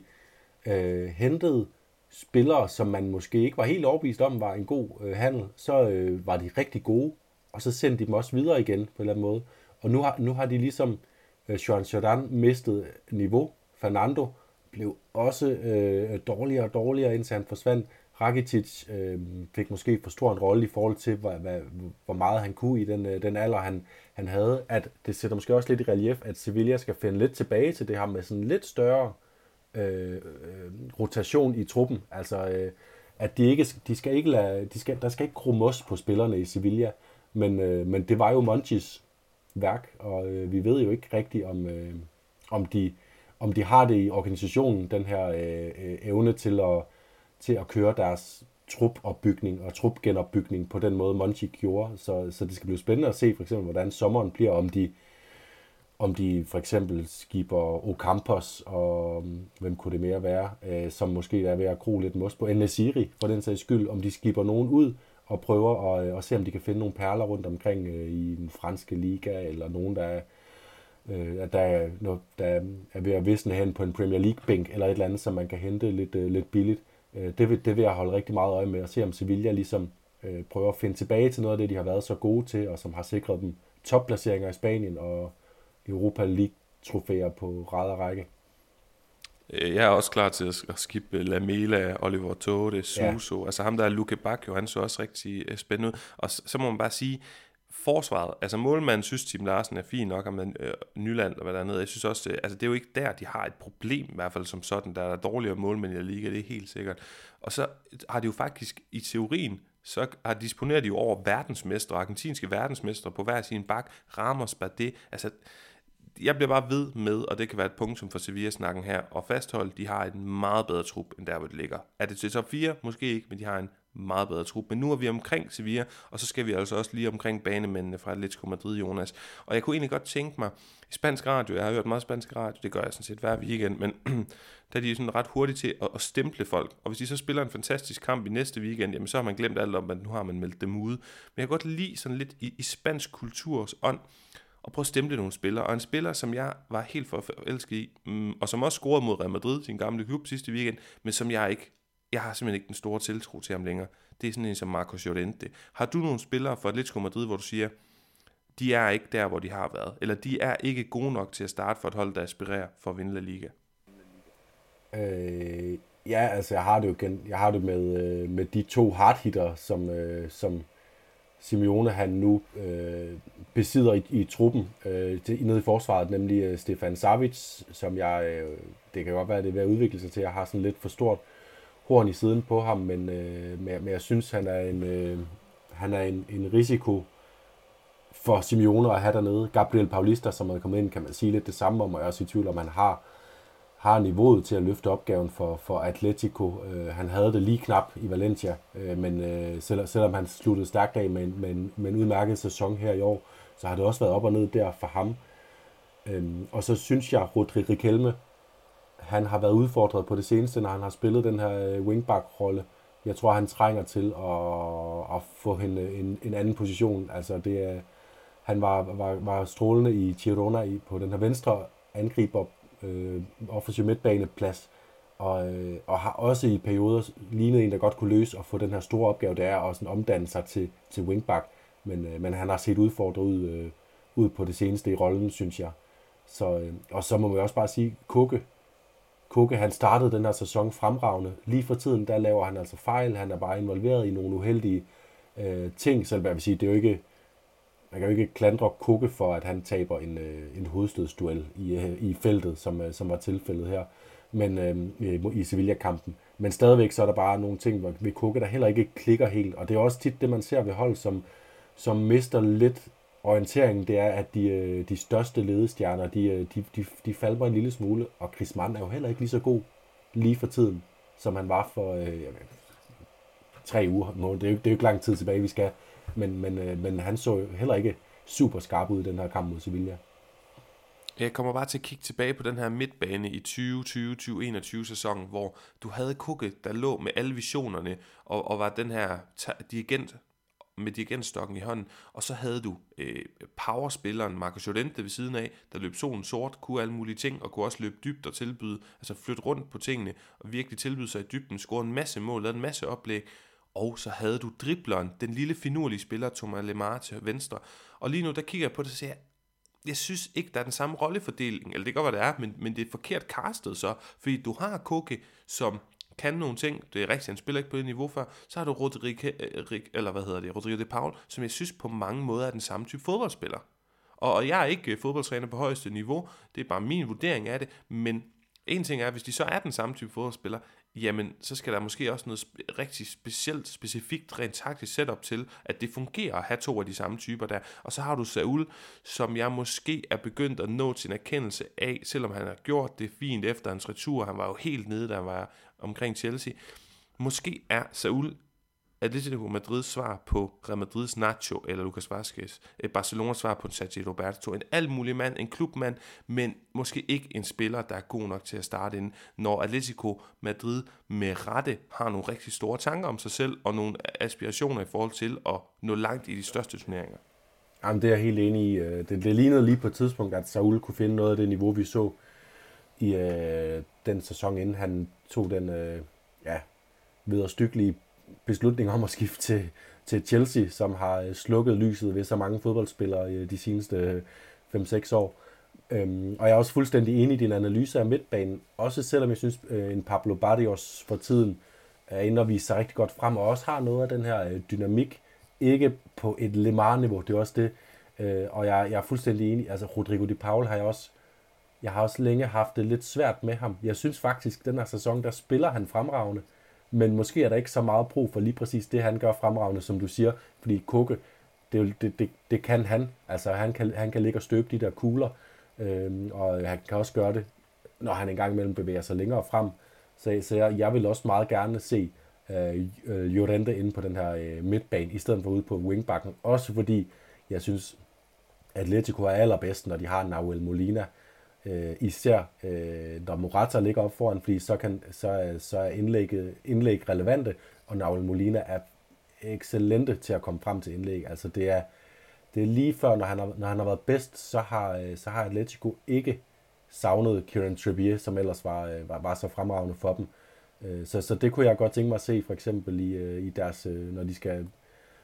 øh, hentede spillere, som man måske ikke var helt overbevist om var en god øh, handel, så øh, var de rigtig gode, og så sendte de dem også videre igen på en eller anden måde. Og nu har, nu har de ligesom øh, Jean Jordan mistet niveau, Fernando blev også øh, dårligere og dårligere, indtil han forsvandt. Rakitic øh, fik måske for stor en rolle i forhold til, hvad, hvad, hvor meget han kunne i den, øh, den alder, han, han havde. At det sætter måske også lidt i relief, at Sevilla skal finde lidt tilbage til det her med sådan lidt større øh, øh rotation i truppen. Altså, øh, at de ikke, de skal ikke lade, de skal, der skal ikke krumos på spillerne i Sevilla. Men, øh, men det var jo Monchis værk, og øh, vi ved jo ikke rigtigt, om, øh, om de om de har det i organisationen, den her øh, øh, evne til at, til at køre deres trupopbygning og trupgenopbygning på den måde, Monchi gjorde. Så, så det skal blive spændende at se for eksempel, hvordan sommeren bliver, om de, om de for eksempel skiber Ocampos, og mm, hvem kunne det mere være, øh, som måske er ved at gro lidt mos på Nesiri, for den sags skyld, om de skiber nogen ud og prøver at, øh, at se, om de kan finde nogle perler rundt omkring øh, i den franske liga, eller nogen, der er øh, at der, er, når, der er ved at visne hen på en Premier League-bænk, eller et eller andet, som man kan hente lidt, øh, lidt billigt. Øh, det, vil, det vil jeg holde rigtig meget øje med, og se om Sevilla ligesom øh, prøver at finde tilbage til noget af det, de har været så gode til, og som har sikret dem topplaceringer i Spanien og Europa League-trofæer på ræd og række. Øh, jeg er også klar til at skippe Lamela, Oliver Tode, Suso. Ja. Altså ham der er Luke Bacchio, han så også rigtig spændende ud. Og så må man bare sige, forsvaret, altså målmanden synes Tim Larsen er fin nok, om øh, Nyland og hvad der er. Jeg synes også, det, altså det er jo ikke der, de har et problem, i hvert fald som sådan. Der er dårligere målmænd i liga, det er helt sikkert. Og så har de jo faktisk i teorien, så har disponeret de jo over verdensmestre, argentinske verdensmestre på hver sin bak, Ramos, det, altså jeg bliver bare ved med, og det kan være et punkt som for Sevilla-snakken her, og fastholde, de har en meget bedre trup, end der hvor det ligger. Er det til top 4? Måske ikke, men de har en meget bedre trup. Men nu er vi omkring Sevilla, og så skal vi altså også lige omkring banemændene fra Atletico Madrid, Jonas. Og jeg kunne egentlig godt tænke mig, i spansk radio, jeg har hørt meget spansk radio, det gør jeg sådan set hver weekend, men der er de sådan ret hurtigt til at, at stemple folk. Og hvis de så spiller en fantastisk kamp i næste weekend, jamen så har man glemt alt om, at nu har man meldt dem ude. Men jeg kan godt lide sådan lidt i, i spansk kulturs ånd, og prøve at stemple nogle spillere. Og en spiller, som jeg var helt forelsket i, mm, og som også scorede mod Real Madrid, sin gamle klub sidste weekend, men som jeg ikke jeg har simpelthen ikke den store tiltro til ham længere. Det er sådan en som Marcos Llorente. Har du nogle spillere for Atletico Madrid, hvor du siger, de er ikke der, hvor de har været, eller de er ikke gode nok til at starte for et hold, der aspirerer for at vinde La Liga? Øh, ja, altså jeg har det jo igen, jeg har det med, øh, med de to hardhitter, som, øh, som Simeone han nu øh, besidder i, i truppen øh, nede i forsvaret, nemlig øh, Stefan Savic, som jeg, øh, det kan godt være, det er ved at udvikle sig til, jeg har sådan lidt for stort horn i siden på ham, men, øh, men, men jeg synes, han er en, øh, han er en, en risiko for Simeone at have dernede. Gabriel Paulista, som er kommet ind, kan man sige lidt det samme om, og jeg er også i tvivl om, han har, har niveauet til at løfte opgaven for, for Atletico. Øh, han havde det lige knap i Valencia, øh, men øh, selv, selvom han sluttede stærkt af med, med, med en udmærket sæson her i år, så har det også været op og ned der for ham. Øhm, og så synes jeg, Rodri Riquelme, han har været udfordret på det seneste, når han har spillet den her øh, wingback-rolle. Jeg tror, han trænger til at, at få en, en, en anden position. Altså, det er, han var, var, var strålende i Girona i, på den her venstre angriber øh, offensiv midtbaneplads, og, øh, og har også i perioder lignet en, der godt kunne løse og få den her store opgave, der er at sådan omdanne sig til, til wingback. Men, øh, men han har set udfordret ud, øh, ud på det seneste i rollen, synes jeg. Så, øh, og så må man også bare sige, Kukke, Kukke, han startede den her sæson fremragende. Lige for tiden, der laver han altså fejl. Han er bare involveret i nogle uheldige øh, ting. Så jeg vil sige, det er jo ikke, man kan jo ikke klandre Kukke for, at han taber en, øh, en hovedstødsduel i, øh, i feltet, som, øh, som var tilfældet her men, øh, i Sevilla-kampen. Men stadigvæk så er der bare nogle ting ved Kukke, der heller ikke klikker helt. Og det er også tit det, man ser ved hold, som, som mister lidt orienteringen, det er, at de, øh, de største ledestjerner, de, øh, de, de, de falder en lille smule, og Chris Mann er jo heller ikke lige så god lige for tiden, som han var for øh, tre uger. Det er, jo, det er jo ikke lang tid tilbage, vi skal, men, men, øh, men han så jo heller ikke super skarp ud i den her kamp mod Sevilla. Jeg kommer bare til at kigge tilbage på den her midtbane i 2020-2021 sæsonen, hvor du havde Kukke, der lå med alle visionerne, og, og var den her dirigent med dirigentstokken i hånden, og så havde du øh, powerspilleren Marco Llorente ved siden af, der løb solen sort, kunne alle mulige ting, og kunne også løbe dybt og tilbyde, altså flytte rundt på tingene, og virkelig tilbyde sig i dybden, score en masse mål, lavede en masse oplæg, og så havde du dribleren, den lille finurlige spiller, Thomas Lemar til venstre. Og lige nu, der kigger jeg på det, og siger, jeg synes ikke, der er den samme rollefordeling, eller det kan godt være, det er, men, men det er forkert castet så, fordi du har Koke, som kan nogle ting, det er rigtigt, han spiller ikke på det niveau før, så har du Rodrigo, øh, eller hvad hedder det, Rodrigo de Paul, som jeg synes på mange måder er den samme type fodboldspiller. Og, og jeg er ikke øh, fodboldtræner på højeste niveau, det er bare min vurdering af det, men en ting er, hvis de så er den samme type fodboldspiller, jamen så skal der måske også noget sp- rigtig specielt, specifikt, rent taktisk setup til, at det fungerer at have to af de samme typer der. Og så har du Saul, som jeg måske er begyndt at nå til en erkendelse af, selvom han har gjort det fint efter hans retur. Han var jo helt nede, da han var omkring Chelsea. Måske er Saul Atletico Madrids svar på Real Madrids Nacho eller Lucas Vazquez, øh, Barcelonas svar på Sergio Roberto, en alt mulig mand, en klubmand, men måske ikke en spiller, der er god nok til at starte ind, når Atletico Madrid med rette har nogle rigtig store tanker om sig selv og nogle aspirationer i forhold til at nå langt i de største turneringer. Jamen, det er jeg helt enig i. Øh, det, det lignede lige på et tidspunkt, at Saul kunne finde noget af det niveau, vi så i øh, den sæson, inden han tog den øh, ja, vederstykkelige beslutning om at skifte til, til Chelsea, som har øh, slukket lyset ved så mange fodboldspillere øh, de seneste øh, 5-6 år. Øhm, og jeg er også fuldstændig enig i din analyse af midtbanen, også selvom jeg synes, øh, en Pablo Barrios for tiden er inde og viser sig rigtig godt frem, og også har noget af den her dynamik, ikke på et Lemar-niveau, det er også det, og jeg, jeg er fuldstændig enig, altså Rodrigo de Paul har jeg også, jeg har også længe haft det lidt svært med ham. Jeg synes faktisk, den her sæson, der spiller han fremragende, men måske er der ikke så meget brug for lige præcis det, han gør fremragende, som du siger, fordi Kukke, det, det, det, det kan han. Altså, han kan, han kan ligge og støbe de der kugler, Øhm, og han kan også gøre det, når han engang imellem bevæger sig længere frem. Så, så jeg, jeg vil også meget gerne se øh, øh, Llorente inde på den her øh, midtbane, i stedet for ude på wingbacken. Også fordi, jeg synes, Atletico er allerbedst, når de har Nahuel Molina. Øh, Øh, især øh, når Morata ligger op foran, fordi så, kan, så, så er indlægget, indlæg relevante, og Naul Molina er excellente til at komme frem til indlæg. Altså det er, det er lige før, når han har, når han har været bedst, så har, øh, så har Atletico ikke savnet Kieran Trippier, som ellers var, øh, var, var så fremragende for dem. Så, så det kunne jeg godt tænke mig at se, for eksempel i, i deres, når de skal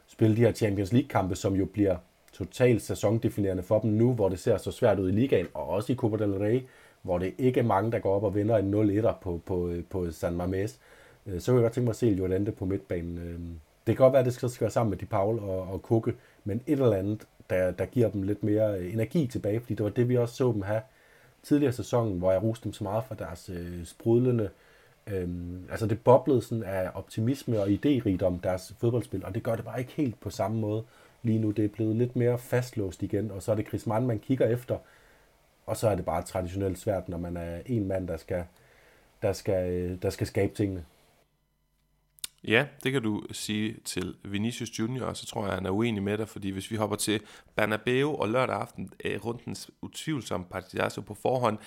spille de her Champions League-kampe, som jo bliver totalt sæsondefinerende for dem nu, hvor det ser så svært ud i ligaen, og også i Copa del Rey, hvor det ikke er mange, der går op og vinder en 0-1'er på, på, på San Mamés. Øh, så kunne jeg godt tænke mig at se Jolante på midtbanen. Øh, det kan godt være, at det skal, skal være sammen med Di Paul og, og Kukke, men et eller andet, der, der giver dem lidt mere øh, energi tilbage, fordi det var det, vi også så dem have tidligere sæsonen, hvor jeg roste dem så meget for deres øh, sprudlende, øh, altså det boblede sådan af optimisme og idérigdom deres fodboldspil, og det gør det bare ikke helt på samme måde lige nu. Det er blevet lidt mere fastlåst igen, og så er det Griezmann, man kigger efter, og så er det bare traditionelt svært, når man er en mand, der skal, der skal, der skal skabe tingene. Ja, det kan du sige til Vinicius Junior, og så tror jeg, han er uenig med dig, fordi hvis vi hopper til Bernabeu og lørdag aften eh, øh, rundt den utvivlsomme partidazo på forhånd,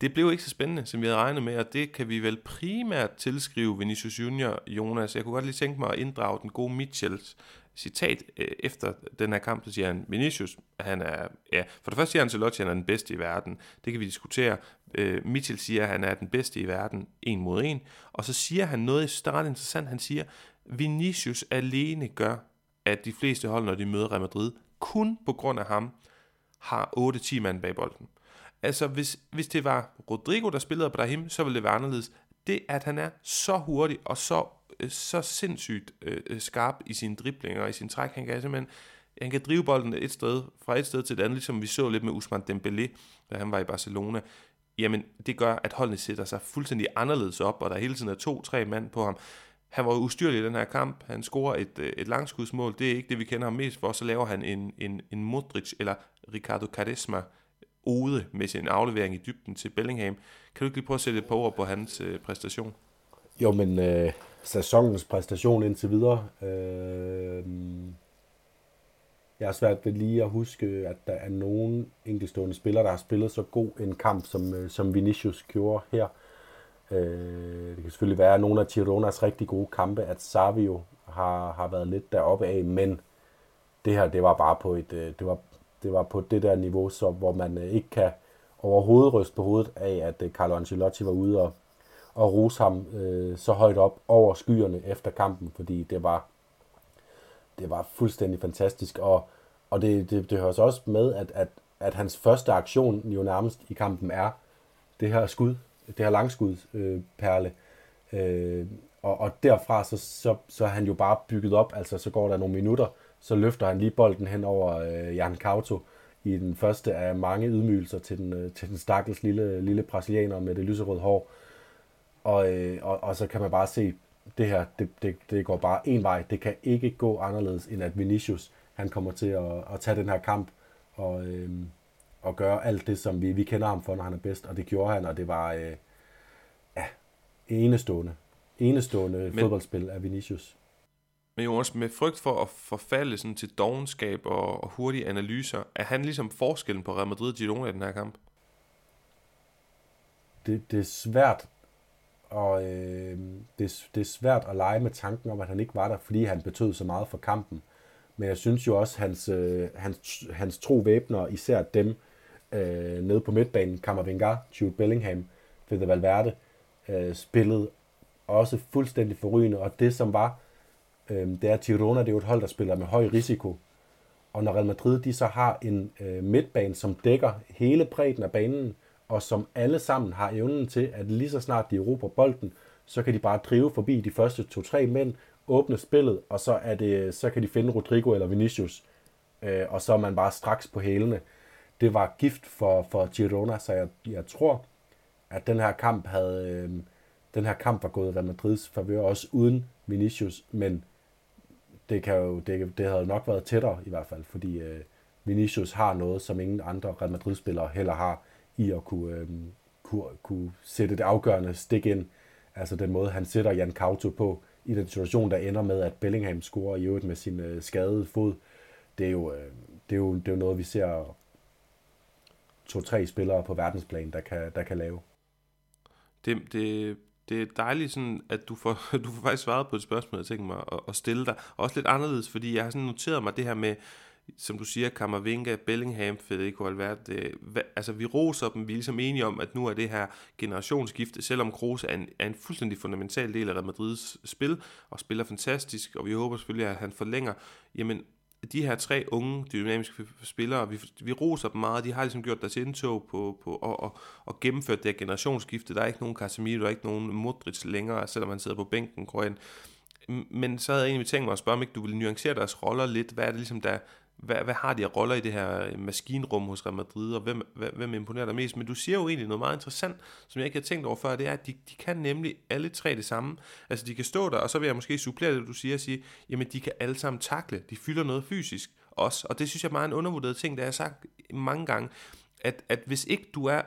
det blev ikke så spændende, som vi havde regnet med, og det kan vi vel primært tilskrive Vinicius Junior, Jonas. Jeg kunne godt lige tænke mig at inddrage den gode Mitchells citat øh, efter den her kamp, så siger han, Vinicius, han er, ja, for det første siger han, Ancelotti, han er den bedste i verden. Det kan vi diskutere. Øh, Mitchell siger, at han er den bedste i verden, en mod en. Og så siger han noget ret interessant. Han siger, Vinicius alene gør, at de fleste hold, når de møder Real Madrid, kun på grund af ham, har 8-10 mand bag bolden. Altså, hvis, hvis det var Rodrigo, der spillede på Brahim, så ville det være anderledes. Det, at han er så hurtig og så, øh, så sindssygt øh, øh, skarp i sine driblinger og i sin træk, han kan simpelthen han kan drive bolden et sted, fra et sted til et andet, ligesom vi så lidt med Usman Dembélé, da han var i Barcelona. Jamen, det gør, at holdene sætter sig fuldstændig anderledes op, og der hele tiden er to-tre mand på ham. Han var ustyrlig i den her kamp. Han scorer et, øh, et langskudsmål. Det er ikke det, vi kender ham mest for. Så laver han en, en, en Modric eller Ricardo Caresma ode med sin aflevering i dybden til Bellingham. Kan du ikke lige prøve at sætte et par ord på hans øh, præstation? Jo, men øh, sæsonens præstation indtil videre. Øh, jeg har svært ved lige at huske, at der er nogen enkeltstående spillere, der har spillet så god en kamp, som, øh, som Vinicius gjorde her. Øh, det kan selvfølgelig være nogle af Tironas rigtig gode kampe, at Savio har, har været lidt deroppe af, men det her, det var bare på et, øh, det var det var på det der niveau, så, hvor man øh, ikke kan overhovedet ryste på hovedet af, at øh, Carlo Ancelotti var ude og, og rose ham øh, så højt op over skyerne efter kampen, fordi det var, det var fuldstændig fantastisk. Og, og det, det, det høres også med, at, at, at hans første aktion jo nærmest i kampen er det her skud, det her langskud, øh, perle. Øh, og, og derfra så, så, så er han jo bare bygget op, altså så går der nogle minutter, så løfter han lige bolden hen over øh, Jan Kauto i den første af mange ydmygelser til den, øh, til den stakkels lille, lille brasilianer med det lyserøde hår. Og, øh, og, og så kan man bare se, det her, det, det, det går bare en vej. Det kan ikke gå anderledes, end at Vinicius, han kommer til at, at tage den her kamp og, øh, og gøre alt det, som vi, vi kender ham for, når han er bedst. Og det gjorde han, og det var øh, ja, enestående. Enestående Men... fodboldspil af Vinicius. Men Jonas, med frygt for at forfalde sådan til dogenskab og, og hurtige analyser, er han ligesom forskellen på Real Madrid og Girona i den her kamp? Det, det er svært og øh, det, det er svært at lege med tanken om, at han ikke var der, fordi han betød så meget for kampen. Men jeg synes jo også, at hans, øh, hans, hans tro væbner, især dem øh, nede på midtbanen, Kammervenga, Jude Bellingham, Fede Valverde, øh, spillede også fuldstændig forrygende. Og det, som var øh, det er, at Girona det er jo et hold, der spiller med høj risiko. Og når Real Madrid de så har en øh, midtbane, som dækker hele bredden af banen, og som alle sammen har evnen til, at lige så snart de erobrer bolden, så kan de bare drive forbi de første to-tre mænd, åbne spillet, og så, er det, så kan de finde Rodrigo eller Vinicius, øh, og så er man bare straks på hælene. Det var gift for, for Girona, så jeg, jeg tror, at den her kamp havde, øh, den her kamp var gået Real Madrids favør, også uden Vinicius, men det, kan jo, det, det havde nok været tættere i hvert fald, fordi øh, Vinicius har noget, som ingen andre Real Madrid-spillere heller har, i at kunne, øh, kunne, kunne sætte det afgørende stik ind. Altså den måde, han sætter Jan Kauto på i den situation, der ender med, at Bellingham scorer i øvrigt med sin øh, skadede fod. Det er, jo, øh, det, er jo, det er jo noget, vi ser to-tre spillere på verdensplan, der kan, der kan lave. Det, det, det er dejligt, sådan, at du får, du får faktisk svaret på et spørgsmål, jeg tænker mig at, at stille dig. Også lidt anderledes, fordi jeg har sådan noteret mig det her med, som du siger, Kammervinga, Bellingham, Federico Valverde, hva, altså vi roser dem, vi er ligesom enige om, at nu er det her generationsskifte, selvom Kroos er en, er en fuldstændig fundamental del af Real Madrids spil, og spiller fantastisk, og vi håber selvfølgelig, at han forlænger, jamen de her tre unge dynamiske spillere, vi, vi roser dem meget, de har ligesom gjort deres indtog på, på og, og, og gennemført det her generationsskifte. Der er ikke nogen Casemiro, der er ikke nogen Modric længere, selvom han sidder på bænken, går ind. Men så havde jeg egentlig tænkt mig at spørge, om ikke du ville nuancere deres roller lidt. Hvad er det ligesom, der, hvad, hvad har de af roller i det her øh, maskinrum hos Real Madrid, og hvem, hvem imponerer dig mest? Men du siger jo egentlig noget meget interessant, som jeg ikke har tænkt over før, det er, at de, de kan nemlig alle tre det samme. Altså de kan stå der, og så vil jeg måske supplere det, du siger, og sige, jamen de kan alle sammen takle, de fylder noget fysisk, også, og det synes jeg er meget en undervurderet ting, det har jeg sagt mange gange, at, at hvis ikke du er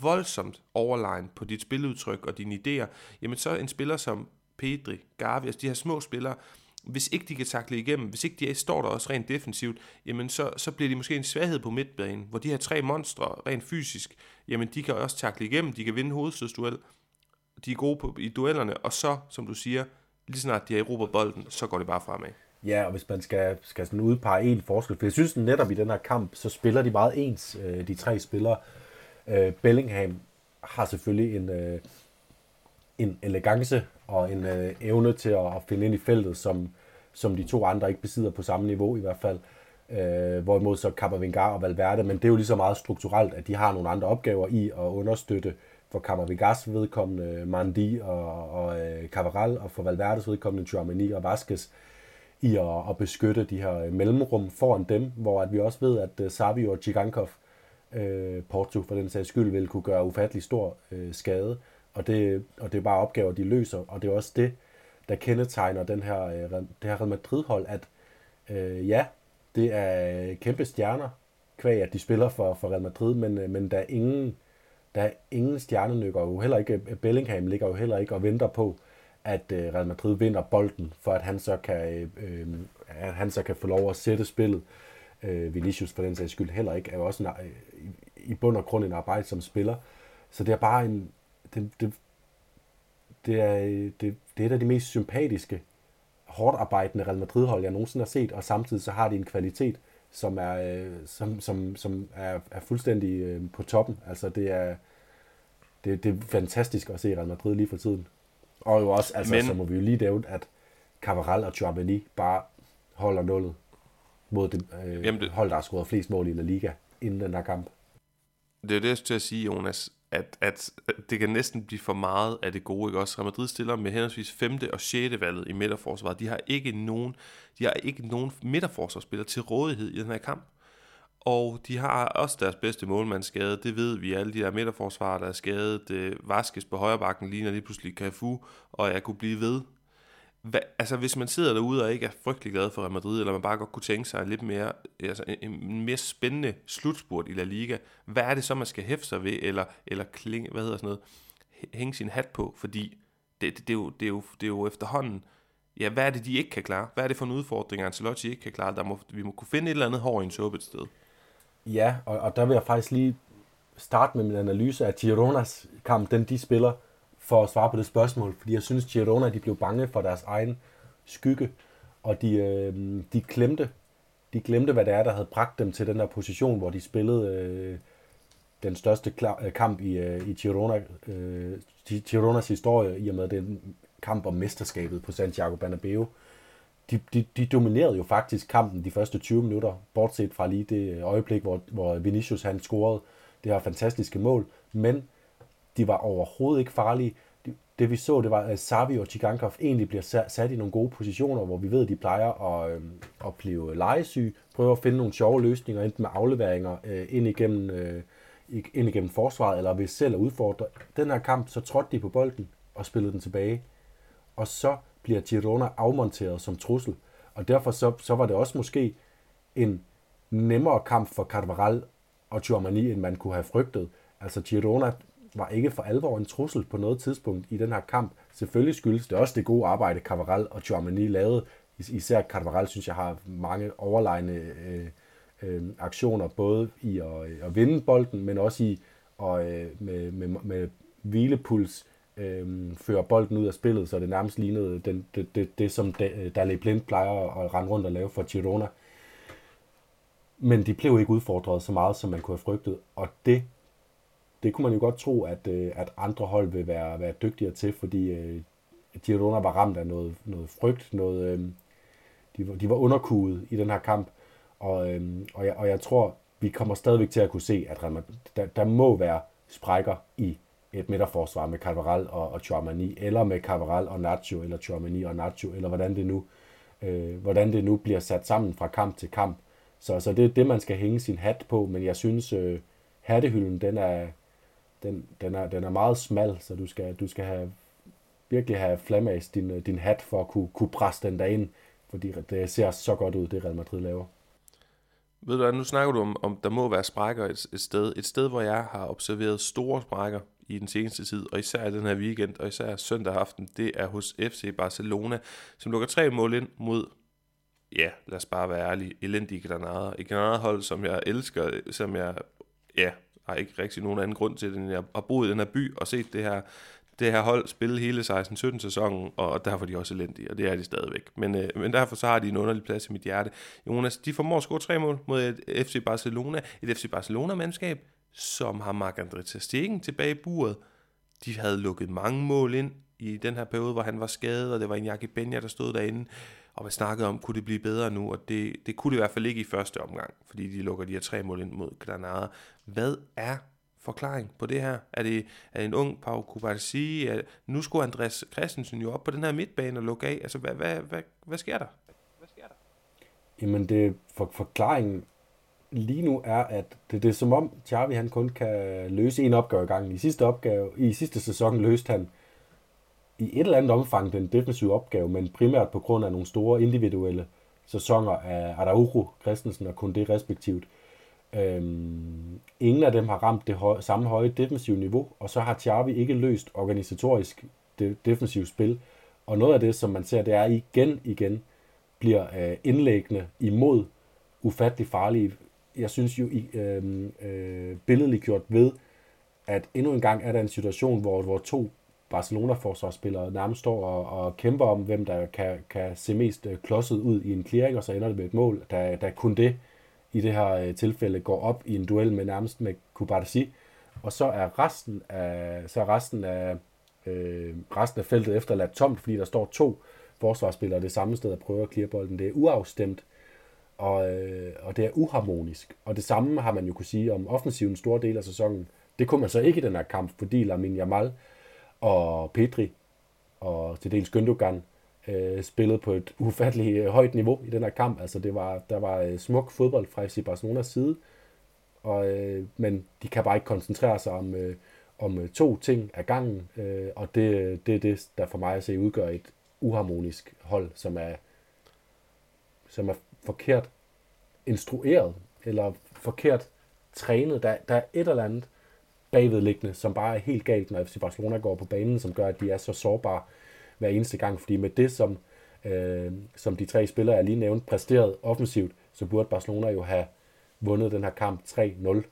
voldsomt overlegen på dit spiludtryk og dine idéer, jamen så en spiller som Pedri, Gavi, altså de her små spillere, hvis ikke de kan takle igennem, hvis ikke de står der også rent defensivt, jamen så, så bliver de måske en svaghed på midtbanen, hvor de her tre monstre, rent fysisk, jamen de kan også takle igennem, de kan vinde hovedstødsduel, de er gode på, i duellerne, og så, som du siger, lige snart de har erobret bolden, så går det bare fremad. Ja, og hvis man skal, skal sådan udpege en forskel, for jeg synes netop i den her kamp, så spiller de meget ens, øh, de tre spillere. Øh, Bellingham har selvfølgelig en, øh, en elegance og en øh, evne til at finde ind i feltet, som, som de to andre ikke besidder på samme niveau i hvert fald. Øh, hvorimod så Camavinga og Valverde, men det er jo lige så meget strukturelt, at de har nogle andre opgaver i at understøtte for Camavingas vedkommende Mandi og, og øh, Cavaral, og for Valverdes vedkommende Chouamani og Vasquez i at, at beskytte de her øh, mellemrum foran dem, hvor at vi også ved, at øh, Savio og Chigankov, øh, Porto for den sags skyld, vil kunne gøre ufattelig stor øh, skade, og det, og det er bare opgaver, de løser, og det er også det, der kendetegner den her, øh, det her Real Madrid-hold, at øh, ja, det er kæmpe stjerner, kvæg at de spiller for, for Real Madrid, men, øh, men der er ingen, der er ingen stjernenykker, jo heller ikke, øh, Bellingham ligger jo heller ikke og venter på, at øh, Real Madrid vinder bolden, for at han så kan, øh, at han så kan få lov at sætte spillet. Øh, Vinicius for den sags skyld heller ikke, er jo også en, i bund og grund en arbejde som spiller. Så det er bare en, det, det, det, er, det, det er et af de mest sympatiske, hårdt arbejdende Real Madrid-hold, jeg nogensinde har set, og samtidig så har de en kvalitet, som er, som, som, som er, er fuldstændig øh, på toppen. Altså det er, det, det er fantastisk at se Real Madrid lige for tiden. Og jo også, altså, Men... så må vi jo lige nævne, at Cavaral og Chouameni bare holder nullet mod det, øh, Jamen det... hold, der har scoret flest mål i La Liga inden den her kamp. Det er det, jeg skal at sige, Jonas, at, at det kan næsten blive for meget af det gode, ikke også? Real Madrid stiller med henholdsvis 5. og 6. valget i midterforsvaret. De har ikke nogen, de har ikke nogen midterforsvarsspiller til rådighed i den her kamp. Og de har også deres bedste målmand skadet, det ved vi. Alle de der midterforsvarer, der er skadet, det vaskes på højre bakken, ligner lige pludselig Cafu, og jeg kunne blive ved. Hvad, altså hvis man sidder derude og ikke er frygtelig glad for Real Madrid, eller man bare godt kunne tænke sig lidt mere, altså en, en mere spændende slutspurt i La Liga, hvad er det så, man skal hæfte sig ved, eller, eller klinge, hvad hedder sådan noget, hænge sin hat på, fordi det, det, det, er jo, det, er jo, det er jo efterhånden, ja, hvad er det, de ikke kan klare? Hvad er det for en udfordring, Ancelotti ikke kan klare? Der må, vi må kunne finde et eller andet hår i en suppe et sted. Ja, og, og der vil jeg faktisk lige starte med min analyse af Gironas kamp, den de spiller, for at svare på det spørgsmål. Fordi jeg synes, Girona de blev bange for deres egen skygge, og de, øh, de glemte de glemte, hvad det er, der havde bragt dem til den der position, hvor de spillede øh, den største klar, øh, kamp i, øh, i Girona, øh, Gironas historie, i og med den kamp om mesterskabet på Santiago Bernabeu de, de, de dominerede jo faktisk kampen de første 20 minutter, bortset fra lige det øjeblik, hvor, hvor Vinicius han scorede det her fantastiske mål, men de var overhovedet ikke farlige. Det, det vi så, det var, at Savi og Chigankov egentlig bliver sat i nogle gode positioner, hvor vi ved, at de plejer at, øh, at blive legesyge, prøve at finde nogle sjove løsninger, enten med afleveringer øh, ind, igennem, øh, ind igennem forsvaret, eller ved selv at udfordre. Den her kamp, så trådte de på bolden og spillede den tilbage. Og så bliver Girona afmonteret som trussel. Og derfor så, så var det også måske en nemmere kamp for Carvaral og Tjormani, end man kunne have frygtet. Altså Girona var ikke for alvor en trussel på noget tidspunkt i den her kamp. Selvfølgelig skyldes det også det gode arbejde, Cavaral og Chouamani lavede. Især Cavaral, synes jeg, har mange overlegne øh, øh, aktioner, både i at, øh, at vinde bolden, men også i at øh, med, med, med hvilepuls øh, fører bolden ud af spillet, så det nærmest lignede den, det, det, det, som øh, Daley Blind plejer at rende rundt og lave for Girona. Men de blev ikke udfordret så meget, som man kunne have frygtet, og det, det kunne man jo godt tro, at, øh, at andre hold vil være, være dygtigere til, fordi øh, Girona var ramt af noget, noget frygt, noget, øh, de, var, de var underkuget i den her kamp, og, øh, og, jeg, og jeg tror, vi kommer stadigvæk til at kunne se, at der, der må være sprækker i et midterforsvar med Carvaral og, og Chouamani, eller med Carvaral og Nacho, eller Chouamani og Nacho, eller hvordan det nu, øh, hvordan det nu bliver sat sammen fra kamp til kamp. Så, så det er det, man skal hænge sin hat på, men jeg synes, øh, hattehylden, den er, den, den, er, den er meget smal, så du skal, du skal have, virkelig have flamas din, din hat for at kunne, kunne presse den derind, fordi det ser så godt ud, det Real Madrid laver. Ved du hvad, nu snakker du om, om der må være sprækker et, et sted. Et sted, hvor jeg har observeret store sprækker i den seneste tid, og især den her weekend, og især søndag aften, det er hos FC Barcelona, som lukker tre mål ind mod, ja, lad os bare være ærlige, elendige Granada. Et Granada-hold, som jeg elsker, som jeg, ja, har ikke rigtig nogen anden grund til det, end jeg har boet i den her by og set det her, det her hold spille hele 16-17 sæsonen, og derfor er de også elendige, og det er de stadigvæk. Men, øh, men derfor så har de en underlig plads i mit hjerte. Jonas, de formår at score tre mål mod et øh, FC Barcelona, et FC Barcelona-mandskab, som har Marc-André Ter Stegen tilbage i buret. De havde lukket mange mål ind i den her periode, hvor han var skadet, og det var en Jaki Benja, der stod derinde, og vi snakkede om, kunne det blive bedre nu, og det, det kunne det i hvert fald ikke i første omgang, fordi de lukker de her tre mål ind mod Granada. Hvad er forklaring på det her? Er det, er det en ung Pau Kubarsi? Er, nu skulle Andreas Christensen jo op på den her midtbane og lukke af. Altså, hvad, hvad, hvad, hvad sker der? Hvad sker der? Jamen, det, for, forklaringen lige nu er, at det, det er som om Xavi han kun kan løse en opgave i gangen. I sidste, opgave, I sidste sæson løste han i et eller andet omfang den defensive opgave, men primært på grund af nogle store individuelle sæsoner af Araujo, Christensen og kun det respektivt. Øhm, ingen af dem har ramt det høj, samme høje defensive niveau, og så har Xavi ikke løst organisatorisk det defensive spil. Og noget af det, som man ser, det er igen igen bliver øh, indlæggende imod ufattelig farlige. Jeg synes jo, i, øhm, øh, øh, billedligt gjort ved, at endnu en gang er der en situation, hvor, hvor to Barcelona-forsvarsspillere nærmest står og, og kæmper om, hvem der kan, kan se mest øh, klodset ud i en clearing, og så ender det med et mål, der, der kun det i det her øh, tilfælde går op i en duel med nærmest med Kubarsi, og så er resten af, så er resten af, øh, resten af feltet efterladt tomt, fordi der står to forsvarsspillere det samme sted og prøver at clear bolden. Det er uafstemt, og, øh, og det er uharmonisk. Og det samme har man jo kunne sige om offensiven store del af sæsonen. Det kunne man så ikke i den her kamp, fordi Lamin Jamal og Petri og til dels Gündogan øh, spillede på et ufatteligt øh, højt niveau i den her kamp. Altså det var, der var øh, smuk fodbold fra FC Barcelonas side, og, øh, men de kan bare ikke koncentrere sig om, øh, om øh, to ting ad gangen, øh, og det, det er det, der for mig at se udgør et uharmonisk hold, som er, som er forkert instrueret, eller forkert trænet. Der, der er et eller andet bagvedliggende, som bare er helt galt, når FC Barcelona går på banen, som gør, at de er så sårbare hver eneste gang. Fordi med det, som, øh, som de tre spillere, jeg lige nævnte, præsteret offensivt, så burde Barcelona jo have vundet den her kamp 3-0.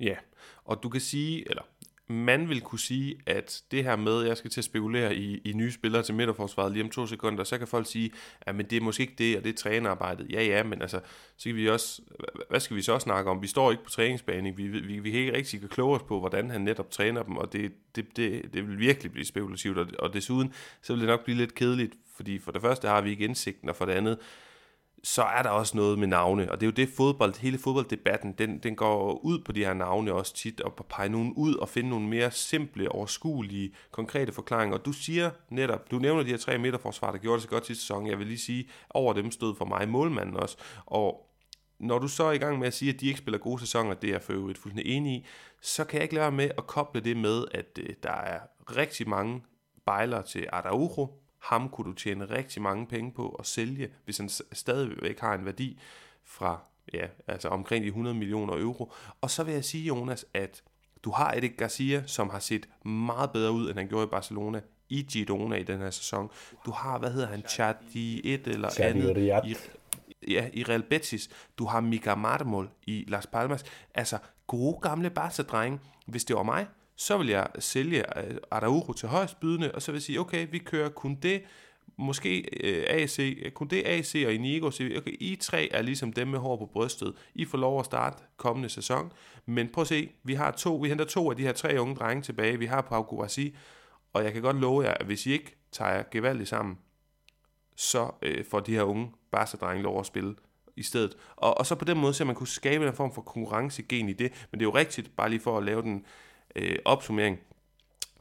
Ja, og du kan sige, eller man vil kunne sige, at det her med, at jeg skal til at spekulere i, i nye spillere til midterforsvaret lige om to sekunder, så kan folk sige, at men det er måske ikke det, og det er trænerarbejdet. Ja, ja, men altså, så kan vi også, hvad skal vi så snakke om? Vi står ikke på træningsbanen, vi, vi, vi kan ikke rigtig kloge os på, hvordan han netop træner dem, og det, det, det, det vil virkelig blive spekulativt, og, og desuden, så vil det nok blive lidt kedeligt, fordi for det første har vi ikke indsigten, og for det andet, så er der også noget med navne, og det er jo det fodbold, hele fodbolddebatten, den, den går ud på de her navne også tit, og pege nogen ud og finde nogle mere simple, overskuelige, konkrete forklaringer. Og du siger netop, du nævner de her tre midterforsvar, der gjorde det så godt sidste sæson, jeg vil lige sige, over dem stod for mig målmanden også, og når du så er i gang med at sige, at de ikke spiller gode sæsoner, det er jeg for øvrigt fuldstændig enig i, så kan jeg ikke lade med at koble det med, at øh, der er rigtig mange bejler til Araujo, ham kunne du tjene rigtig mange penge på at sælge, hvis han stadigvæk har en værdi fra ja, altså omkring de 100 millioner euro. Og så vil jeg sige, Jonas, at du har Edik Garcia, som har set meget bedre ud, end han gjorde i Barcelona i Girona i den her sæson. Du har, hvad hedder han, Chadi et eller Chadi andet i, ja, i Real Betis. Du har Mika Marmol i Las Palmas. Altså, gode gamle Barca-drenge. Hvis det var mig, så vil jeg sælge øh, Araujo til højst bydende, og så vil jeg sige, okay, vi kører kun det, måske øh, AC, kun det AC og Inigo, så okay, I tre er ligesom dem med hår på brystet. I får lov at starte kommende sæson, men prøv at se, vi har to, vi henter to af de her tre unge drenge tilbage, vi har Pau Guarasi, og jeg kan godt love jer, at hvis I ikke tager gevaldigt sammen, så øh, får de her unge Barca-drenge lov at spille i stedet. Og, og så på den måde, så man kunne skabe en form for konkurrencegen i det, men det er jo rigtigt, bare lige for at lave den øh, opsummering.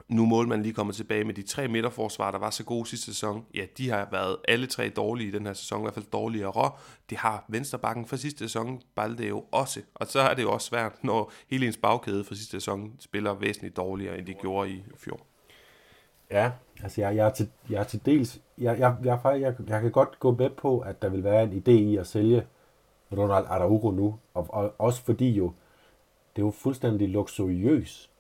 Nu målmanden lige kommer tilbage med de tre midterforsvar, der var så gode sidste sæson. Ja, de har været alle tre dårlige i den her sæson, i hvert fald dårligere. Det har vensterbakken fra sidste sæson, Balde jo også. Og så er det jo også svært, når hele ens bagkæde fra sidste sæson spiller væsentligt dårligere, end de gjorde i fjor. Ja, altså jeg, jeg, er, til, jeg er til dels, jeg, jeg, jeg, jeg, jeg, jeg kan godt gå med på, at der vil være en idé i at sælge Ronald Araujo nu, og, og også fordi jo, det er jo fuldstændig luksuriøs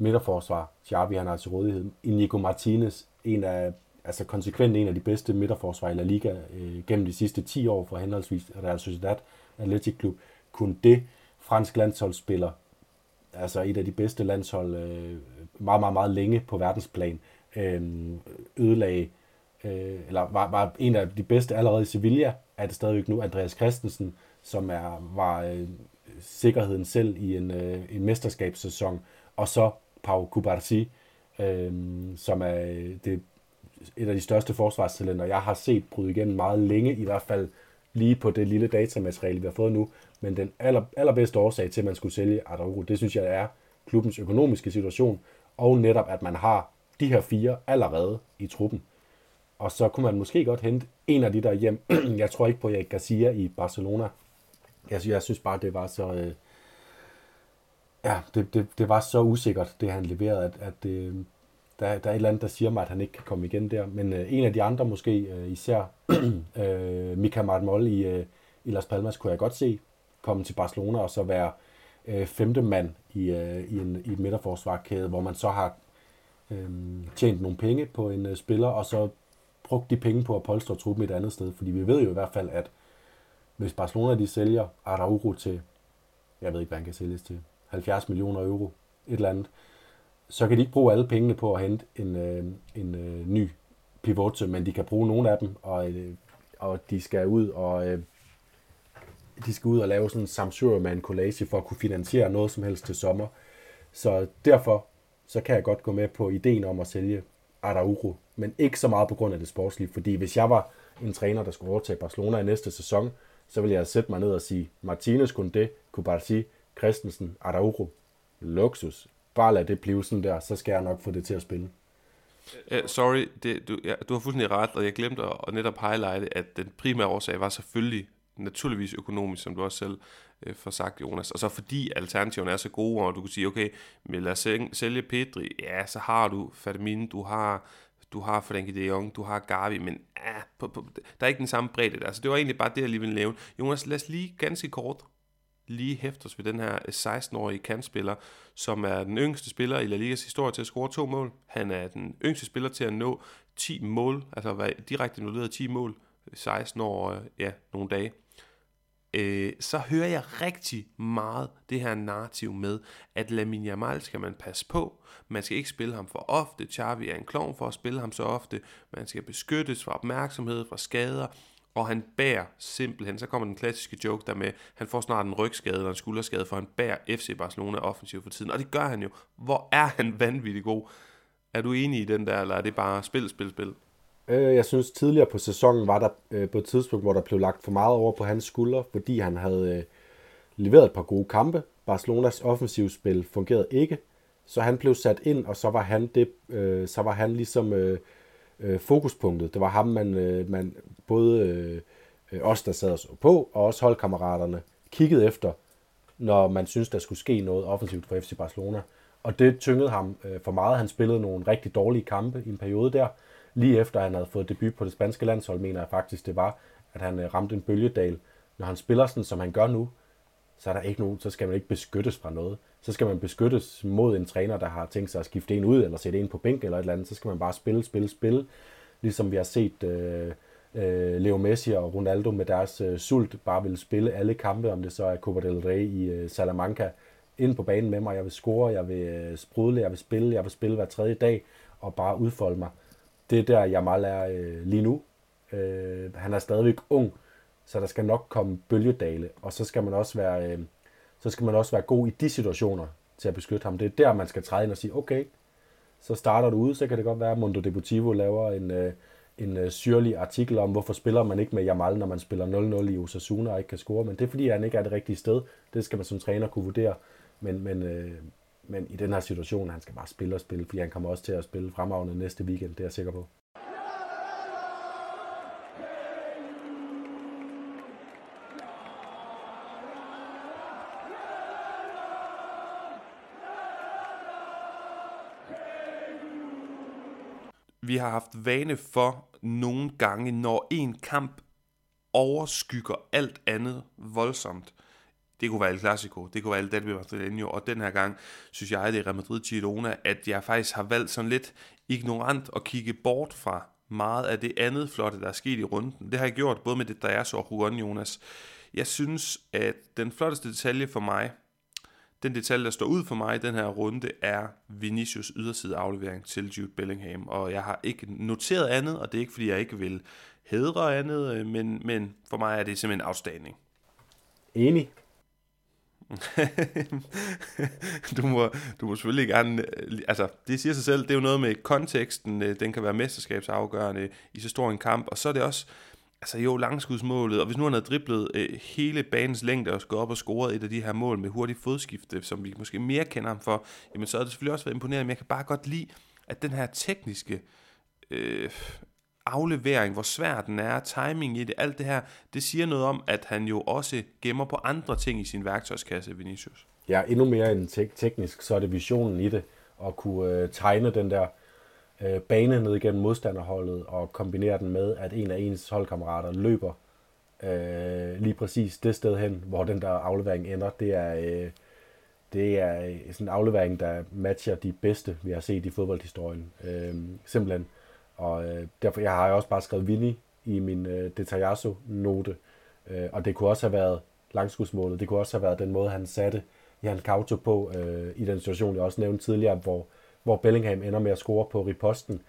midterforsvar, Xavi han har til rådighed. Inigo Martinez, en af, altså konsekvent en af de bedste midterforsvar i La Liga øh, gennem de sidste 10 år for henholdsvis Real Sociedad Athletic Club, kunne det. Fransk landsholdsspiller, altså et af de bedste landshold øh, meget, meget, meget længe på verdensplan, øh, ødelagde, øh, eller var, var en af de bedste allerede i Sevilla, er det stadigvæk nu Andreas Christensen, som er, var øh, sikkerheden selv i en, øh, en mesterskabssæson, og så Pau Kubarsi, øh, som er øh, det, et af de største forsvarstalenter, jeg har set bryde igennem meget længe, i hvert fald lige på det lille datamateriale, vi har fået nu. Men den aller, allerbedste årsag til, at man skulle sælge Araujo, det synes jeg er klubbens økonomiske situation, og netop, at man har de her fire allerede i truppen. Og så kunne man måske godt hente en af de der hjem. jeg tror ikke på Erik Garcia i Barcelona. Jeg, jeg synes bare, det var så... Øh, ja, det, det, det var så usikkert, det han leverede, at, at det, øh, der, der er et eller andet, der siger mig, at han ikke kan komme igen der. Men øh, en af de andre måske, øh, især øh, Mika Marmol i, øh, i Las Palmas, kunne jeg godt se komme til Barcelona og så være øh, femte mand i, øh, i, en, i et midterforsvarkæde, hvor man så har øh, tjent nogle penge på en øh, spiller, og så brugt de penge på at polstre truppen et andet sted. Fordi vi ved jo i hvert fald, at hvis Barcelona de sælger Araujo til, jeg ved ikke, hvad han kan sælges til, 70 millioner euro, et eller andet, så kan de ikke bruge alle pengene på at hente en, øh, en øh, ny pivot, men de kan bruge nogle af dem, og, øh, og de skal ud og øh, de skal ud og lave sådan en samsur med en collage for at kunne finansiere noget som helst til sommer. Så derfor så kan jeg godt gå med på ideen om at sælge Araujo, men ikke så meget på grund af det sportslige, fordi hvis jeg var en træner, der skulle overtage Barcelona i næste sæson, så ville jeg sætte mig ned og sige, Martinez, Kunde, Kubarsi, Christensen, Araujo, luksus. Bare lad det blive sådan der, så skal jeg nok få det til at spille. Uh, sorry, det, du, ja, du har fuldstændig ret, og jeg glemte at, at netop highlighte, at den primære årsag var selvfølgelig naturligvis økonomisk, som du også selv øh, får sagt, Jonas. Og så fordi alternativerne er så gode, og du kan sige, okay, men lad os sælge Pedri, ja, så har du Ferdinand, du har du har Frenkie de Jong, du har Gavi, men ah, på, på, der er ikke den samme bredde der. Så det var egentlig bare det, jeg lige ville nævne. Jonas, lad os lige ganske kort lige hæfte os ved den her øh, 16-årige kantspiller, som er den yngste spiller i La Ligas historie til at score to mål. Han er den yngste spiller til at nå 10 mål, altså være direkte involveret 10 mål, 16 år, øh, ja, nogle dage øh, så hører jeg rigtig meget det her narrativ med, at Lamine Yamal skal man passe på. Man skal ikke spille ham for ofte. Xavi er en klovn for at spille ham så ofte. Man skal beskyttes fra opmærksomhed, fra skader. Og han bærer simpelthen, så kommer den klassiske joke der med, han får snart en rygskade eller en skulderskade, for han bærer FC Barcelona offensivt for tiden. Og det gør han jo. Hvor er han vanvittig god. Er du enig i den der, eller er det bare spil, spil, spil? Øh, jeg synes tidligere på sæsonen var der øh, på et tidspunkt, hvor der blev lagt for meget over på hans skuldre, fordi han havde øh, leveret et par gode kampe. Barcelonas offensivspil fungerede ikke, så han blev sat ind, og så var han, det, øh, så var han ligesom øh, øh, fokuspunktet. Det var ham, man, øh, man både øh, os, der sad og så på, og også holdkammeraterne kiggede efter, når man synes der skulle ske noget offensivt for FC Barcelona. Og det tyngede ham øh, for meget. Han spillede nogle rigtig dårlige kampe i en periode der, lige efter han havde fået debut på det spanske landshold, mener jeg faktisk, det var, at han øh, ramte en bølgedal. Når han spiller sådan, som han gør nu, så er der ikke nogen, så skal man ikke beskyttes fra noget. Så skal man beskyttes mod en træner, der har tænkt sig at skifte en ud, eller sætte en på bænk, eller et eller andet. Så skal man bare spille, spille, spille. Ligesom vi har set øh, øh, Leo Messi og Ronaldo med deres øh, sult bare vil spille alle kampe, om det så er Copa del Rey i øh, Salamanca, ind på banen med mig. Jeg vil score, jeg vil øh, sprudle, jeg vil spille, jeg vil spille hver tredje dag, og bare udfolde mig det er der, Jamal er øh, lige nu. Øh, han er stadigvæk ung, så der skal nok komme bølgedale, og så skal man også være, øh, så skal man også være god i de situationer til at beskytte ham. Det er der, man skal træde ind og sige, okay, så starter du ude, så kan det godt være, at Mundo Deportivo laver en, øh, en øh, syrlig artikel om, hvorfor spiller man ikke med Jamal, når man spiller 0-0 i Osasuna og ikke kan score. Men det er fordi, han ikke er det rigtige sted. Det skal man som træner kunne vurdere. Men, men, øh, men i den her situation, han skal bare spille og spille, fordi han kommer også til at spille fremragende næste weekend, det er jeg sikker på. Har haft vane for nogle gange, når en kamp overskygger alt andet voldsomt. Det kunne være El Clasico, det kunne være El Derby Madrileño, og den her gang synes jeg, det er Real Madrid Girona, at jeg faktisk har valgt sådan lidt ignorant at kigge bort fra meget af det andet flotte, der er sket i runden. Det har jeg gjort både med det, der er så og Juan Jonas. Jeg synes, at den flotteste detalje for mig, den detalje, der står ud for mig i den her runde, er Vinicius yderside aflevering til Jude Bellingham. Og jeg har ikke noteret andet, og det er ikke, fordi jeg ikke vil hedre andet, øh, men, men for mig er det simpelthen afstanding. Enig. du, må, du må selvfølgelig gerne, øh, altså det siger sig selv, det er jo noget med konteksten, øh, den kan være mesterskabsafgørende i så stor en kamp, og så er det også, altså jo, langskudsmålet, og hvis nu han havde driblet øh, hele banens længde og gået op og scoret et af de her mål med hurtig fodskifte, som vi måske mere kender ham for, jamen så havde det selvfølgelig også været imponerende, men jeg kan bare godt lide, at den her tekniske øh, aflevering, hvor svær den er, timing i det, alt det her, det siger noget om, at han jo også gemmer på andre ting i sin værktøjskasse, Vinicius. Ja, endnu mere end te- teknisk, så er det visionen i det, at kunne øh, tegne den der øh, bane ned igennem modstanderholdet, og kombinere den med, at en af ens holdkammerater løber øh, lige præcis det sted hen, hvor den der aflevering ender. Det er, øh, det er øh, sådan en aflevering, der matcher de bedste, vi har set i fodboldhistorien. Øh, simpelthen. Og øh, derfor jeg har jeg også bare skrevet Vinny i min øh, Detallasso-note. Øh, og det kunne også have været langskudsmålet. Det kunne også have været den måde, han satte Jan Kauto på øh, i den situation, jeg også nævnte tidligere, hvor, hvor Bellingham ender med at score på riposten,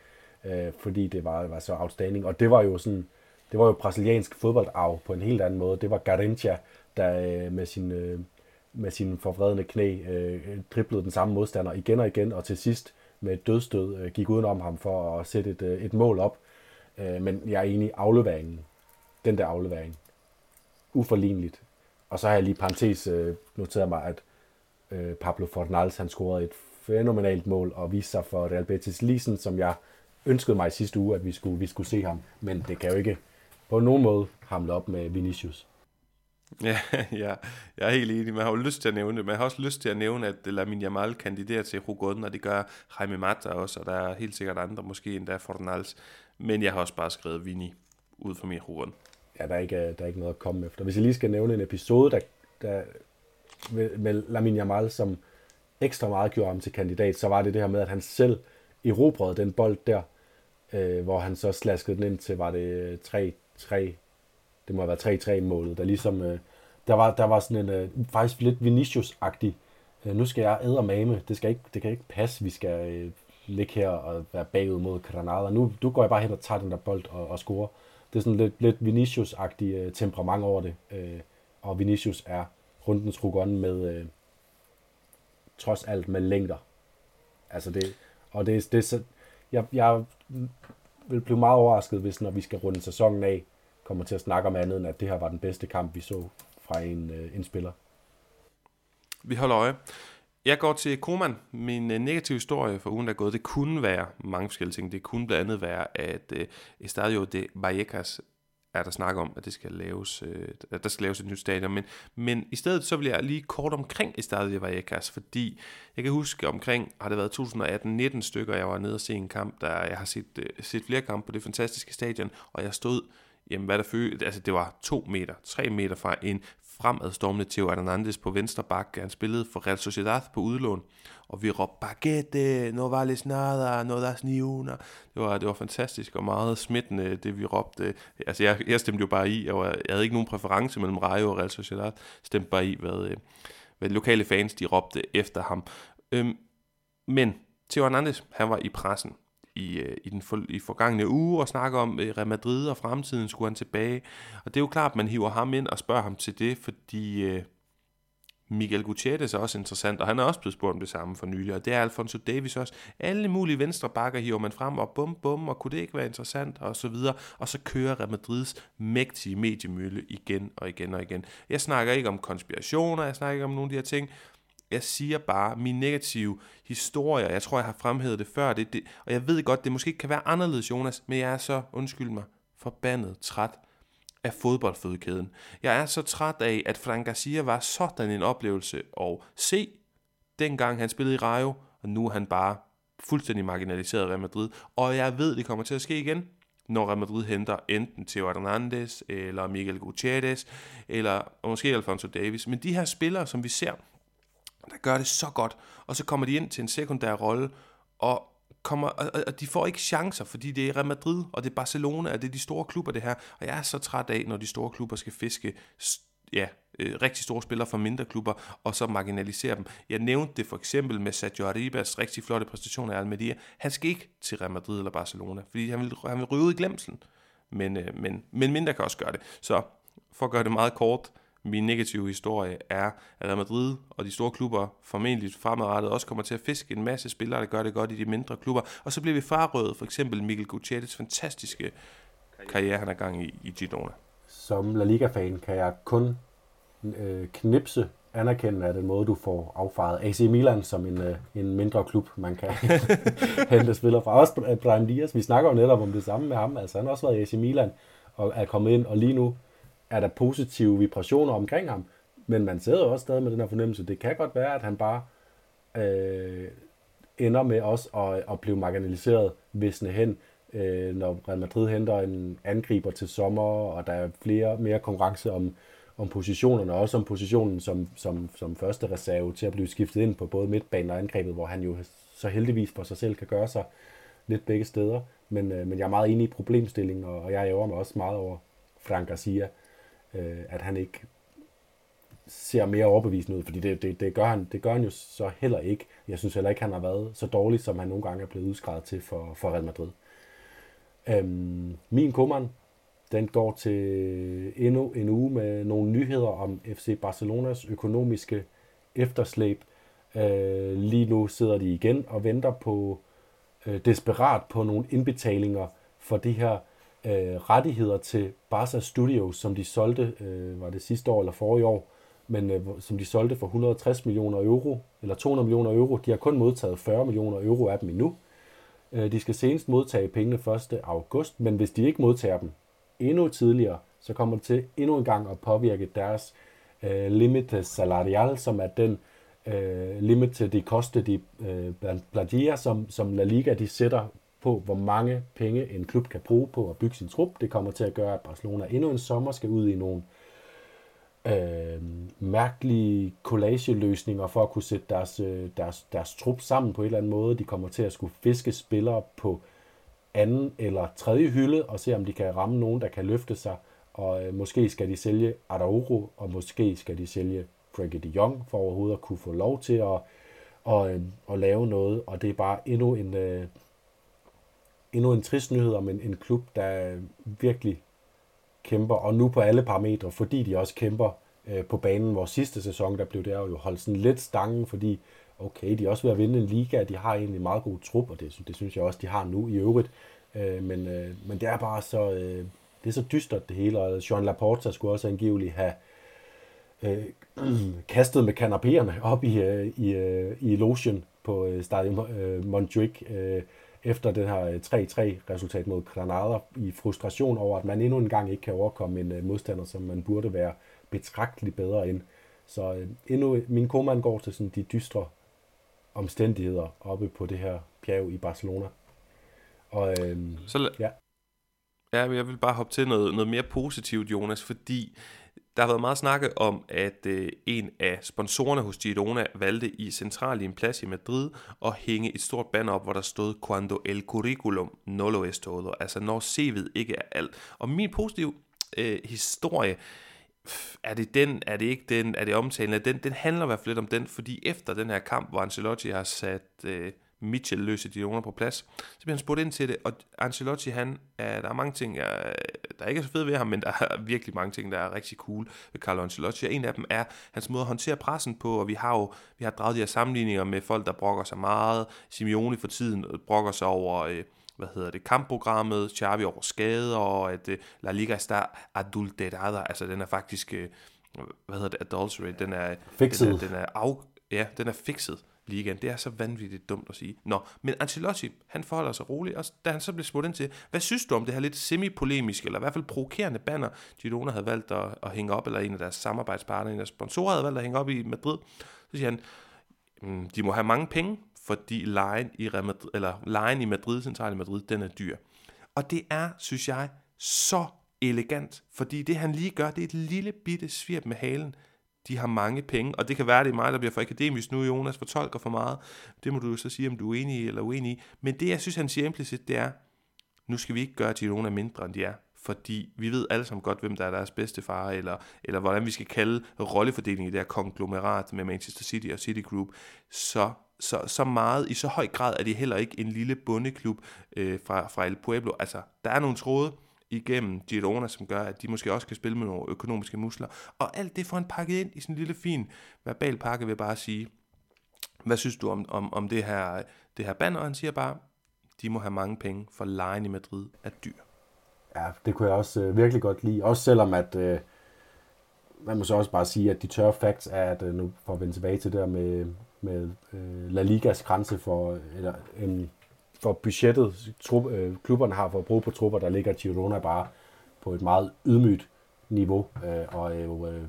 øh, fordi det var, var så outstanding. Og det var jo sådan, det var jo brasiliansk fodboldarv på en helt anden måde. Det var Garincha, der øh, med sin, øh, med sin forvredende knæ øh, driblede den samme modstander igen og igen, og til sidst med et dødstød øh, gik udenom ham for at sætte et, øh, et mål op. Øh, men jeg er enig, afleveringen, den der aflevering, uforligneligt. Og så har jeg lige parentes øh, noteret mig, at øh, Pablo Fornals, han scorede et fænomenalt mål og viste sig for Real Betis Lisen, som jeg ønskede mig i sidste uge, at vi skulle, vi skulle se ham. Men det kan jo ikke på nogen måde hamle op med Vinicius. Ja, ja, jeg er helt enig. Man har jo lyst til at nævne det. Man har også lyst til at nævne, at Lamin Jamal kandiderer til Rugoden, og det gør Jaime Mata også, og der er helt sikkert andre, måske endda Fornals. Men jeg har også bare skrevet Vini ud for min Rugoden. Ja, der er, ikke, der er ikke noget at komme efter. Hvis jeg lige skal nævne en episode, der, der med Lamin Jamal, som ekstra meget gjorde ham til kandidat, så var det det her med, at han selv erobrede den bold der, øh, hvor han så slaskede den ind til, var det øh, 3-3, det må have været 3-3 målet, der ligesom, øh, der var, der var sådan en, øh, faktisk lidt Vinicius-agtig, øh, nu skal jeg æde mame, det, skal ikke, det kan ikke passe, vi skal øh, ligge her og være bagud mod Granada. Nu du går jeg bare hen og tager den der bold og, og scorer. Det er sådan lidt, lidt Vinicius-agtig øh, temperament over det, øh, og Vinicius er rundens rugon med, øh, trods alt med længder. Altså det, og det, det så, jeg, jeg vil blive meget overrasket, hvis når vi skal runde sæsonen af, kommer til at snakke om andet, end at det her var den bedste kamp, vi så fra en, øh, en spiller. Vi holder øje. Jeg går til Koman. Min øh, negative historie for ugen, der er gået, det kunne være mange forskellige ting. Det kunne blandt andet være, at øh, Estadio de Vallecas er der snak om, at det skal laves, øh, at der skal laves et nyt stadion. Men, men i stedet så vil jeg lige kort omkring Estadio de Vallecas, fordi jeg kan huske omkring, har det været 2018-19 stykker, jeg var nede og se en kamp, der jeg har set, øh, set flere kampe på det fantastiske stadion, og jeg stod jamen hvad der følte, altså det var to meter, tre meter fra en fremadstormende Theo Hernandez på venstre bak. Han spillede for Real Sociedad på udlån, og vi råbte, Baguette, no vales nada, no das ni una. Det var, det var fantastisk og meget smittende, det vi råbte. Altså jeg, jeg stemte jo bare i, jeg, var, jeg havde ikke nogen præference mellem Rayo og Real Sociedad, stemte bare i, hvad, øh, hvad lokale fans de råbte efter ham. Øhm, men Theo Hernandez, han var i pressen i, øh, i den for, i forgangne uge og snakker om øh, Real Madrid og fremtiden skulle han tilbage. Og det er jo klart, at man hiver ham ind og spørger ham til det, fordi øh, Miguel Gutierrez er også interessant, og han er også blevet spurgt om det samme for nylig, og det er Alfonso Davis også. Alle mulige venstre bakker hiver man frem, og bum bum, og kunne det ikke være interessant, og så videre. Og så kører Real Madrids mægtige mediemølle igen og igen og igen. Jeg snakker ikke om konspirationer, jeg snakker ikke om nogle af de her ting, jeg siger bare, min negative historier, jeg tror, jeg har fremhævet det før, det, det, og jeg ved godt, det måske ikke kan være anderledes, Jonas, men jeg er så, undskyld mig, forbandet træt af fodboldfødekæden. Jeg er så træt af, at Frank Garcia var sådan en oplevelse at se, dengang han spillede i Rayo, og nu er han bare fuldstændig marginaliseret Real Madrid. Og jeg ved, det kommer til at ske igen. når Real Madrid henter enten Theo Hernandez, eller Miguel Gutierrez, eller måske Alfonso Davis. Men de her spillere, som vi ser, der gør det så godt, og så kommer de ind til en sekundær rolle, og kommer, og, og de får ikke chancer, fordi det er Real Madrid, og det er Barcelona, og det er de store klubber, det her. Og jeg er så træt af, når de store klubber skal fiske ja, øh, rigtig store spillere fra mindre klubber, og så marginalisere dem. Jeg nævnte det for eksempel med Sergio Arribas rigtig flotte præstation af Almeria. Han skal ikke til Real Madrid eller Barcelona, fordi han vil, han vil ryge ud i glemselen. Men, øh, men, men mindre kan også gøre det. Så for at gøre det meget kort, min negative historie er, at Real Madrid og de store klubber formentlig fremadrettet også kommer til at fiske en masse spillere, der gør det godt i de mindre klubber. Og så bliver vi frarøvet for eksempel Mikkel Gutierrez fantastiske karriere, han er gang i, i Girona. Som La Liga-fan kan jeg kun øh, knipse anerkende af den måde, du får affaret AC Milan som en, øh, en mindre klub, man kan hente spillere fra. Også Brian Diaz, vi snakker jo netop om det samme med ham. Altså, han har også været i AC Milan og er kommet ind, og lige nu er der positive vibrationer omkring ham, men man sidder jo også stadig med den her fornemmelse. Det kan godt være, at han bare øh, ender med også at, at blive marginaliseret visne hen, øh, når Real Madrid henter en angriber til sommer, og der er flere mere konkurrence om, om positionerne, og også om positionen som, som, som første reserve til at blive skiftet ind på både midtbanen og angrebet, hvor han jo så heldigvis for sig selv kan gøre sig lidt begge steder. Men, øh, men jeg er meget enig i problemstillingen, og, og jeg ærger mig også meget over Frank Garcia, øh, at han ikke ser mere overbevisende ud, fordi det, det, det, gør han, det gør han jo så heller ikke. Jeg synes heller ikke, han har været så dårlig, som han nogle gange er blevet udskrevet til for, for Real Madrid. Øhm, min kummeren, den går til endnu en uge med nogle nyheder om FC Barcelonas økonomiske efterslæb. Øh, lige nu sidder de igen og venter på øh, desperat på nogle indbetalinger for de her øh, rettigheder til Barca Studios, som de solgte, øh, var det sidste år eller forrige år, men øh, som de solgte for 160 millioner euro, eller 200 millioner euro. De har kun modtaget 40 millioner euro af dem endnu. Øh, de skal senest modtage pengene 1. august, men hvis de ikke modtager dem endnu tidligere, så kommer det til endnu en gang at påvirke deres øh, limite salarial, som er den øh, limit til de koste de øh, platier, som, som La Liga de sætter på, hvor mange penge en klub kan bruge på at bygge sin trup. Det kommer til at gøre, at Barcelona endnu en sommer skal ud i nogle øh, mærkelige collage-løsninger for at kunne sætte deres, øh, deres, deres trup sammen på en eller anden måde. De kommer til at skulle fiske spillere på anden eller tredje hylde og se, om de kan ramme nogen, der kan løfte sig. Og øh, måske skal de sælge Araujo, og måske skal de sælge Frankie de Jong for overhovedet at kunne få lov til at, og, øh, at lave noget. Og det er bare endnu en, øh, endnu en trist nyhed om en, en klub, der virkelig kæmper, og nu på alle parametre, fordi de også kæmper øh, på banen, Vores sidste sæson, der blev det jo holdt sådan lidt stangen, fordi okay, de er også ved at vinde en liga, de har egentlig en meget god trup, og det, det synes jeg også, de har nu i øvrigt, øh, men, øh, men det er bare så, øh, det er så dystert det hele, og Jean Laporta skulle også angiveligt have øh, kastet med kanapéerne op i, øh, i, øh, i logen på øh, Stadion øh, Montjuic, øh, efter den her 3-3-resultat mod Granada i frustration over, at man endnu en gang ikke kan overkomme en øh, modstander, som man burde være betragteligt bedre end. Så øh, endnu, min kommand går til sådan de dystre omstændigheder oppe på det her bjerg i Barcelona. Og, øhm, Så, ja. Ja, jeg vil bare hoppe til noget, noget mere positivt, Jonas, fordi der har været meget snakke om, at øh, en af sponsorerne hos Girona valgte i central i en plads i Madrid at hænge et stort banner op, hvor der stod Cuando el curriculum no lo es todo, altså når CV'et ikke er alt. Og min positive øh, historie, er det den, er det ikke den, er det omtalen, den, den handler i hvert fald lidt om den, fordi efter den her kamp, hvor Ancelotti har sat øh, Mitchell løse de under på plads. Så bliver han spurgt ind til det, og Ancelotti, han, er, der er mange ting, der, der ikke er så fede ved ham, men der er virkelig mange ting, der er rigtig cool ved Carlo Ancelotti, og en af dem er hans måde at håndtere pressen på, og vi har jo vi har draget de her sammenligninger med folk, der brokker sig meget. Simeone for tiden brokker sig over... Øh, hvad hedder det, kampprogrammet, Xavi over skader, og at uh, La Liga está adulterada, altså den er faktisk, uh, hvad hedder det, adulterate, den er, fixet. Den er, den er af, ja, den er fixet ligaen. Det er så vanvittigt dumt at sige. Nå, men Ancelotti, han forholder sig roligt, og da han så blev spurgt ind til, hvad synes du om det her lidt semi-polemiske, eller i hvert fald provokerende banner, Girona havde valgt at, at hænge op, eller en af deres samarbejdspartnere, en af deres sponsorer havde valgt at hænge op i Madrid, så siger han, mm, de må have mange penge, fordi lejen i, Madrid, eller lejen i Madrid, central i Madrid, den er dyr. Og det er, synes jeg, så elegant, fordi det han lige gør, det er et lille bitte svirp med halen. De har mange penge, og det kan være, det er mig, der bliver for akademisk nu, Jonas fortolker for meget. Det må du jo så sige, om du er enig eller uenig i. Men det, jeg synes, han siger implicit, det er, nu skal vi ikke gøre Girona mindre, end de er fordi vi ved alle sammen godt, hvem der er deres bedste far, eller, eller hvordan vi skal kalde rollefordelingen i det her konglomerat med Manchester City og City Group, så, så, så meget, i så høj grad er de heller ikke en lille bundeklub øh, fra, fra El Pueblo. Altså, der er nogle tråde igennem Girona, som gør, at de måske også kan spille med nogle økonomiske muskler. Og alt det får han pakket ind i sådan en lille fin verbal pakke, vil jeg bare sige. Hvad synes du om, om, om det, her, det her banner? Han siger bare, de må have mange penge, for lejen i Madrid er dyr. Ja, det kunne jeg også øh, virkelig godt lide. Også selvom at, øh, man må så også bare sige, at de tørre facts er, at øh, nu får vi vende tilbage til det der med, med øh, La Ligas grænse for, øh, eller, en, for budgettet, trup, øh, klubberne har for at bruge på trupper, der ligger Girona bare på et meget ydmygt niveau, øh, og er jo øh,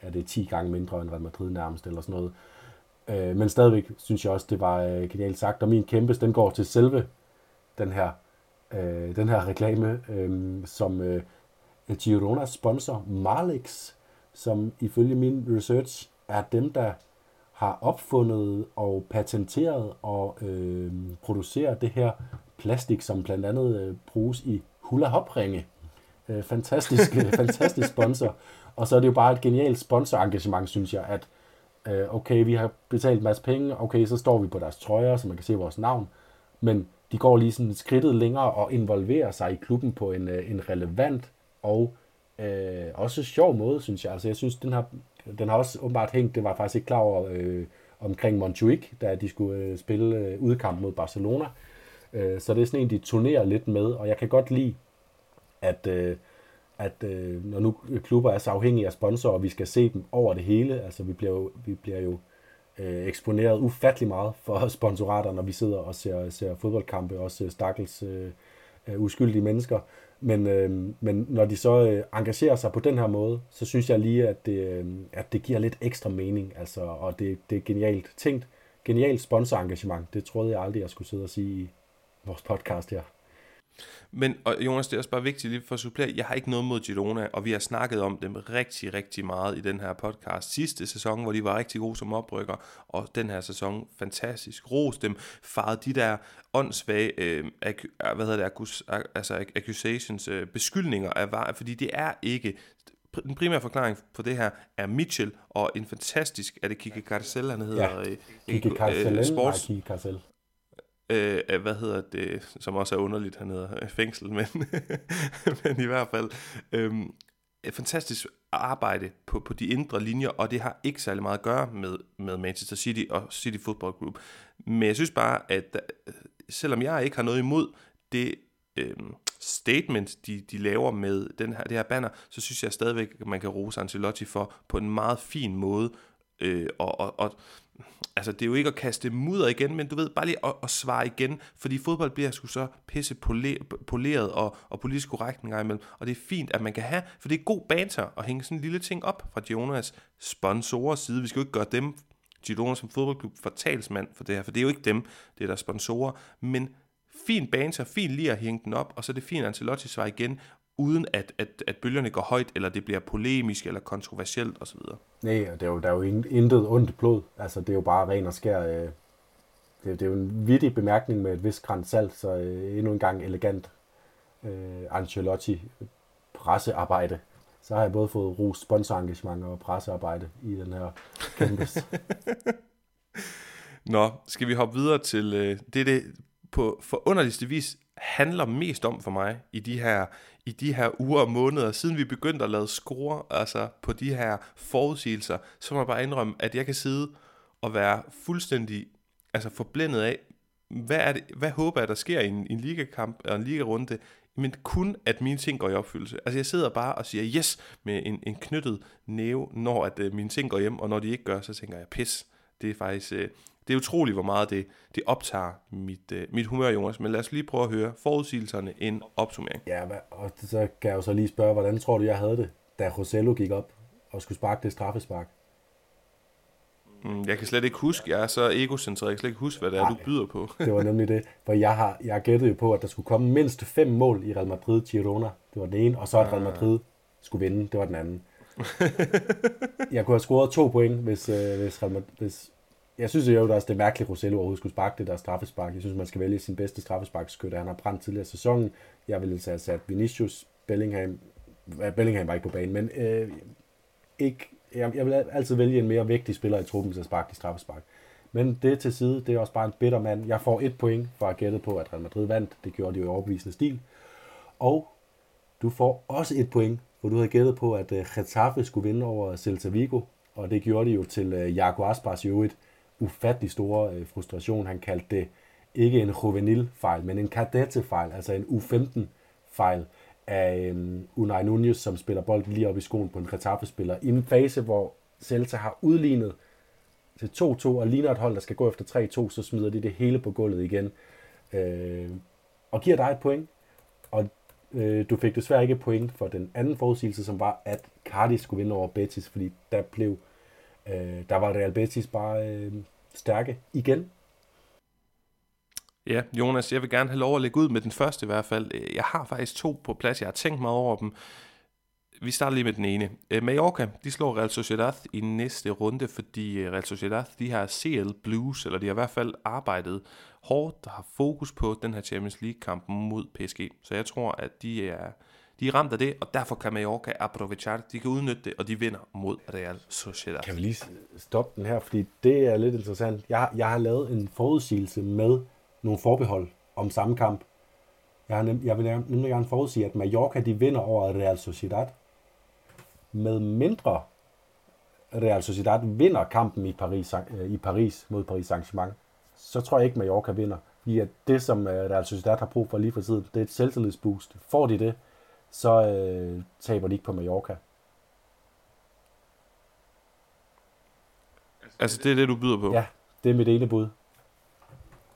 er det 10 gange mindre end Real Madrid nærmest, eller sådan noget. Øh, men stadigvæk synes jeg også, det var øh, genialt sagt, og min kæmpe, den går til selve den her øh, den her reklame, øh, som øh, Girona sponsor Marlix, som ifølge min research er dem, der har opfundet og patenteret og øh, produceret det her plastik, som blandt andet øh, bruges i hula hop ringe. Øh, fantastisk, fantastisk sponsor. Og så er det jo bare et genialt sponsorengagement, synes jeg, at øh, okay, vi har betalt en masse penge, okay, så står vi på deres trøjer, så man kan se vores navn, men de går lige sådan skridtet længere og involverer sig i klubben på en, øh, en relevant og øh, også sjov måde, synes jeg. Altså, jeg synes, den har, den har også åbenbart hængt, det var faktisk ikke klar over, øh, omkring Montjuic, da de skulle øh, spille øh, udkamp mod Barcelona. Øh, så det er sådan en, de turnerer lidt med, og jeg kan godt lide, at, øh, at øh, når nu klubber er så afhængige af sponsorer, og vi skal se dem over det hele, altså vi bliver jo, vi bliver jo øh, eksponeret ufattelig meget for sponsorater, når vi sidder og ser, ser fodboldkampe, også stakkels øh, øh, uskyldige mennesker. Men, øh, men når de så øh, engagerer sig på den her måde, så synes jeg lige, at det, øh, at det giver lidt ekstra mening, altså, og det, det er genialt tænkt. Genialt sponsorengagement, det troede jeg aldrig, jeg skulle sidde og sige i vores podcast her. Men og Jonas, det er også bare vigtigt lige for at supplere, jeg har ikke noget mod Girona, og vi har snakket om dem rigtig, rigtig meget i den her podcast. Sidste sæson, hvor de var rigtig gode som oprykker, og den her sæson fantastisk. Ros dem, farede de der åndssvage, øh, ak- hvad hedder det, altså accusations, øh, beskyldninger af var, fordi det er ikke den primære forklaring på det her er Mitchell og en fantastisk, er det Kike Carcel, han hedder? Ja, øh, Kike Carcel, øh, sports, Kike Carcel Øh, øh, hvad hedder det, som også er underligt, han hedder øh, fængsel, men, men i hvert fald, øh, et fantastisk arbejde på, på de indre linjer, og det har ikke særlig meget at gøre med, med Manchester City og City Football Group. Men jeg synes bare, at øh, selvom jeg ikke har noget imod det øh, statement, de, de laver med den her, det her banner, så synes jeg stadigvæk, at man kan rose Ancelotti for på en meget fin måde øh, og, og, og altså det er jo ikke at kaste mudder igen, men du ved, bare lige at, at svare igen, fordi fodbold bliver sgu så pisse poleret og, og politisk korrekt en gang imellem, og det er fint, at man kan have, for det er god banter at hænge sådan en lille ting op fra Jonas sponsorer side. Vi skal jo ikke gøre dem, Girona som fodboldklub, for talsmand for det her, for det er jo ikke dem, det er der sponsorer, men fin banter, fint lige at hænge den op, og så er det fint, at Ancelotti svarer igen, uden at, at, at bølgerne går højt, eller det bliver polemisk eller kontroversielt osv. Nej, der er jo, der er jo intet ondt blod. Altså, det er jo bare ren og skær... Øh, det, det er jo en vittig bemærkning med et vis grænt salt, så øh, endnu en gang elegant øh, Ancelotti pressearbejde. Så har jeg både fået ros sponsorengagement og pressearbejde i den her. Nå, skal vi hoppe videre til øh, det, det på forunderligste vis handler mest om for mig i de her i de her uger og måneder, siden vi begyndte at lave score altså på de her forudsigelser, så må jeg bare indrømme, at jeg kan sidde og være fuldstændig altså forblændet af, hvad, er det, hvad håber jeg, der sker i en, en ligakamp og en ligarunde, men kun at mine ting går i opfyldelse. Altså jeg sidder bare og siger yes med en, en knyttet næve, når at øh, mine ting går hjem, og når de ikke gør, så tænker jeg pis. Det er faktisk, øh, det er utroligt, hvor meget det, det optager mit, uh, mit humør, Jonas. Men lad os lige prøve at høre forudsigelserne en opsummering. Ja, og så kan jeg jo så lige spørge, hvordan tror du, jeg havde det, da Rosello gik op og skulle sparke det straffespark? Mm, jeg kan slet ikke huske, jeg er så egocentreret, jeg kan slet ikke huske, hvad det er, Nej. du byder på. Det var nemlig det. For jeg har jeg gættede jo på, at der skulle komme mindst fem mål i Real Madrid Girona. Det var den ene. Og så at Real Madrid skulle vinde. Det var den anden. jeg kunne have scoret to point, hvis, øh, hvis Real Madrid... Hvis, jeg synes jo også, det er mærkeligt, at Rosello overhovedet skulle sparke det der straffespark. Jeg synes, man skal vælge sin bedste straffesparkskytte. Han har brændt tidligere i sæsonen. Jeg ville altså have sat Vinicius, Bellingham... Bellingham var ikke på banen, men øh, ikke, jeg, jeg vil altid vælge en mere vigtig spiller i truppen til at sparke de straffespark. Men det til side, det er også bare en bitter mand. Jeg får et point for at gætte på, at Real Madrid vandt. Det gjorde de jo i overbevisende stil. Og du får også et point, hvor du havde gættet på, at øh, Getafe skulle vinde over Celta Vigo. Og det gjorde de jo til øh, Jaco Aspas i øvrigt ufattelig store øh, frustration. Han kaldte det ikke en juvenil-fejl, men en kadette-fejl, altså en U15-fejl af um, Unai Nunez, som spiller bold lige op i skoen på en Getafe-spiller. I en fase, hvor Celta har udlignet til 2-2 og ligner et hold, der skal gå efter 3-2, så smider de det hele på gulvet igen. Øh, og giver dig et point. Og øh, du fik desværre ikke et point for den anden forudsigelse, som var, at Cardiff skulle vinde over Betis, fordi der blev øh, der var Real Betis bare øh, stærke igen. Ja, Jonas, jeg vil gerne have lov at lægge ud med den første i hvert fald. Øh, jeg har faktisk to på plads, jeg har tænkt mig over dem. Vi starter lige med den ene. Øh, Mallorca, de slår Real Sociedad i næste runde, fordi øh, Real Sociedad, de har CL Blues, eller de har i hvert fald arbejdet hårdt og har fokus på den her Champions League-kamp mod PSG. Så jeg tror, at de er, de er ramt af det, og derfor kan Mallorca aprovechar, de kan udnytte det, og de vinder mod Real Sociedad. Kan vi lige stoppe den her, fordi det er lidt interessant. Jeg, jeg har lavet en forudsigelse med nogle forbehold om samme kamp. Jeg, har nem, jeg vil nemlig gerne forudsige, at Mallorca de vinder over Real Sociedad. Med mindre Real Sociedad vinder kampen i Paris, øh, i Paris mod Paris Saint-Germain, så tror jeg ikke, Mallorca vinder. Fordi at det, som øh, Real Sociedad har brug for lige for tiden, det er et selvtillidsboost. Får de det, så øh, taber de ikke på Mallorca. Altså, det er det, du byder på? Ja, det er mit ene bud.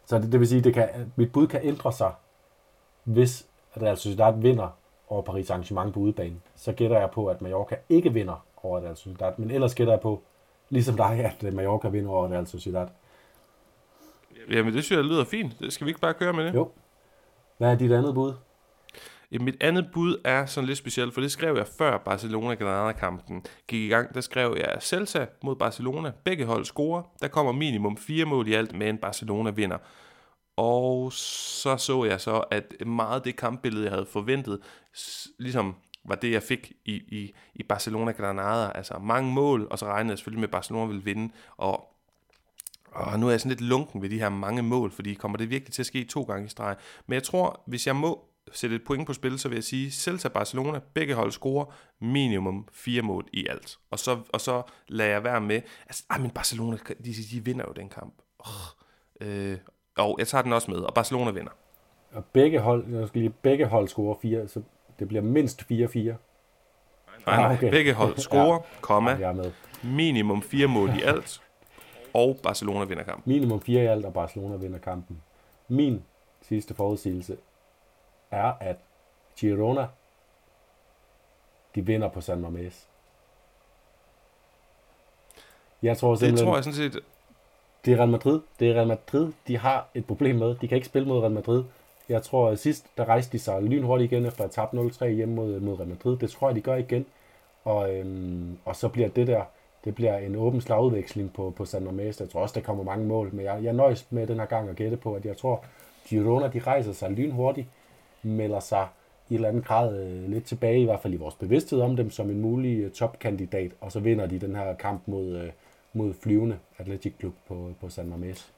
Så det, det vil sige, det kan, mit bud kan ændre sig, hvis Real Sociedad vinder over Paris Saint-Germain på udebane. Så gætter jeg på, at Mallorca ikke vinder over Real Sociedad. Men ellers gætter jeg på, ligesom dig, at Mallorca vinder over Real Sociedad. Jamen, det synes jeg lyder fint. Det skal vi ikke bare køre med det? Jo. Hvad er dit andet bud? Ja, mit andet bud er sådan lidt specielt, for det skrev jeg før Barcelona-Granada-kampen gik i gang. Der skrev jeg Celta mod Barcelona. Begge hold scorer. Der kommer minimum fire mål i alt, men Barcelona vinder. Og så så jeg så, at meget af det kampbillede, jeg havde forventet, ligesom var det, jeg fik i, i, i Barcelona-Granada. Altså mange mål, og så regnede jeg selvfølgelig med, at Barcelona ville vinde. Og og nu er jeg sådan lidt lunken ved de her mange mål, fordi kommer det virkelig til at ske to gange i streg. Men jeg tror, hvis jeg må sætte et point på spil, så vil jeg sige, Celta Barcelona, begge hold scorer minimum fire mål i alt. Og så, og så lader jeg være med, altså, ej, men Barcelona, de, de vinder jo den kamp. Oh, øh, og jeg tager den også med, og Barcelona vinder. Og begge hold, jeg skal lige, begge hold scorer fire, så det bliver mindst 4-4. Nej, nej, Ah, okay. begge hold scorer, komma, Jeg er med. minimum fire mål i alt, og Barcelona vinder kampen. Minimum 4 i alt, og Barcelona vinder kampen. Min sidste forudsigelse er, at Girona, de vinder på San Mamés. Jeg tror Det simpelthen, tror jeg sådan set, det er Real Madrid. Det er Real Madrid, de har et problem med. De kan ikke spille mod Real Madrid. Jeg tror, at sidst, der rejste de sig lynhurtigt igen, efter at tabt 0-3 hjemme mod, mod Real Madrid. Det tror jeg, de gør igen. Og, øhm, og så bliver det der, det bliver en åben slagudveksling på, på San Mamés. Jeg tror også, der kommer mange mål, men jeg, jeg nøjes med den her gang at gætte på, at jeg tror, Girona, de rejser sig lynhurtigt, melder sig i et eller andet grad øh, lidt tilbage, i hvert fald i vores bevidsthed om dem, som en mulig øh, topkandidat, og så vinder de den her kamp mod, øh, mod flyvende Atletic Klub på, på San Mamés.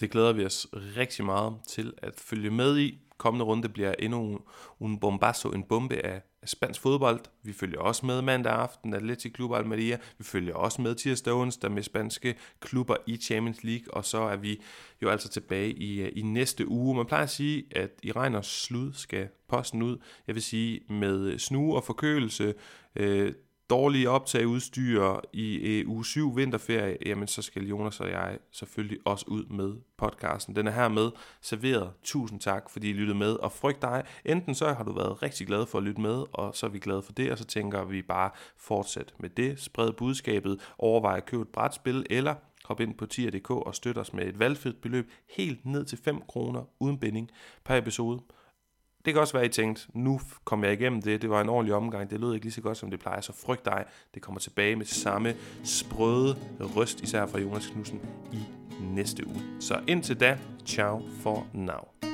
Det glæder vi os rigtig meget til at følge med i. Kommende runde bliver endnu en bombasso, en bombe af spansk fodbold. Vi følger også med mandag aften, Atletic Club Almeria. Vi følger også med tirsdag onsdag med spanske klubber i Champions League. Og så er vi jo altså tilbage i, øh, i næste uge. Man plejer at sige, at i regn og slud skal posten ud. Jeg vil sige med snue og forkølelse, øh, dårlige optageudstyr i øh, uge 7 vinterferie, jamen så skal Jonas og jeg selvfølgelig også ud med podcasten. Den er her med serveret. Tusind tak, fordi I lyttede med, og frygt dig. Enten så har du været rigtig glad for at lytte med, og så er vi glade for det, og så tænker vi bare fortsæt med det. Spred budskabet, overvej at købe et brætspil, eller hop ind på tier.dk og støt os med et valgfrit beløb helt ned til 5 kroner uden binding per episode. Det kan også være, at I tænkte, nu kom jeg igennem det, det var en ordentlig omgang, det lød ikke lige så godt, som det plejer, så frygt dig, det kommer tilbage med samme sprøde røst, især fra Jonas Knudsen, i næste uge. Så indtil da, ciao for now.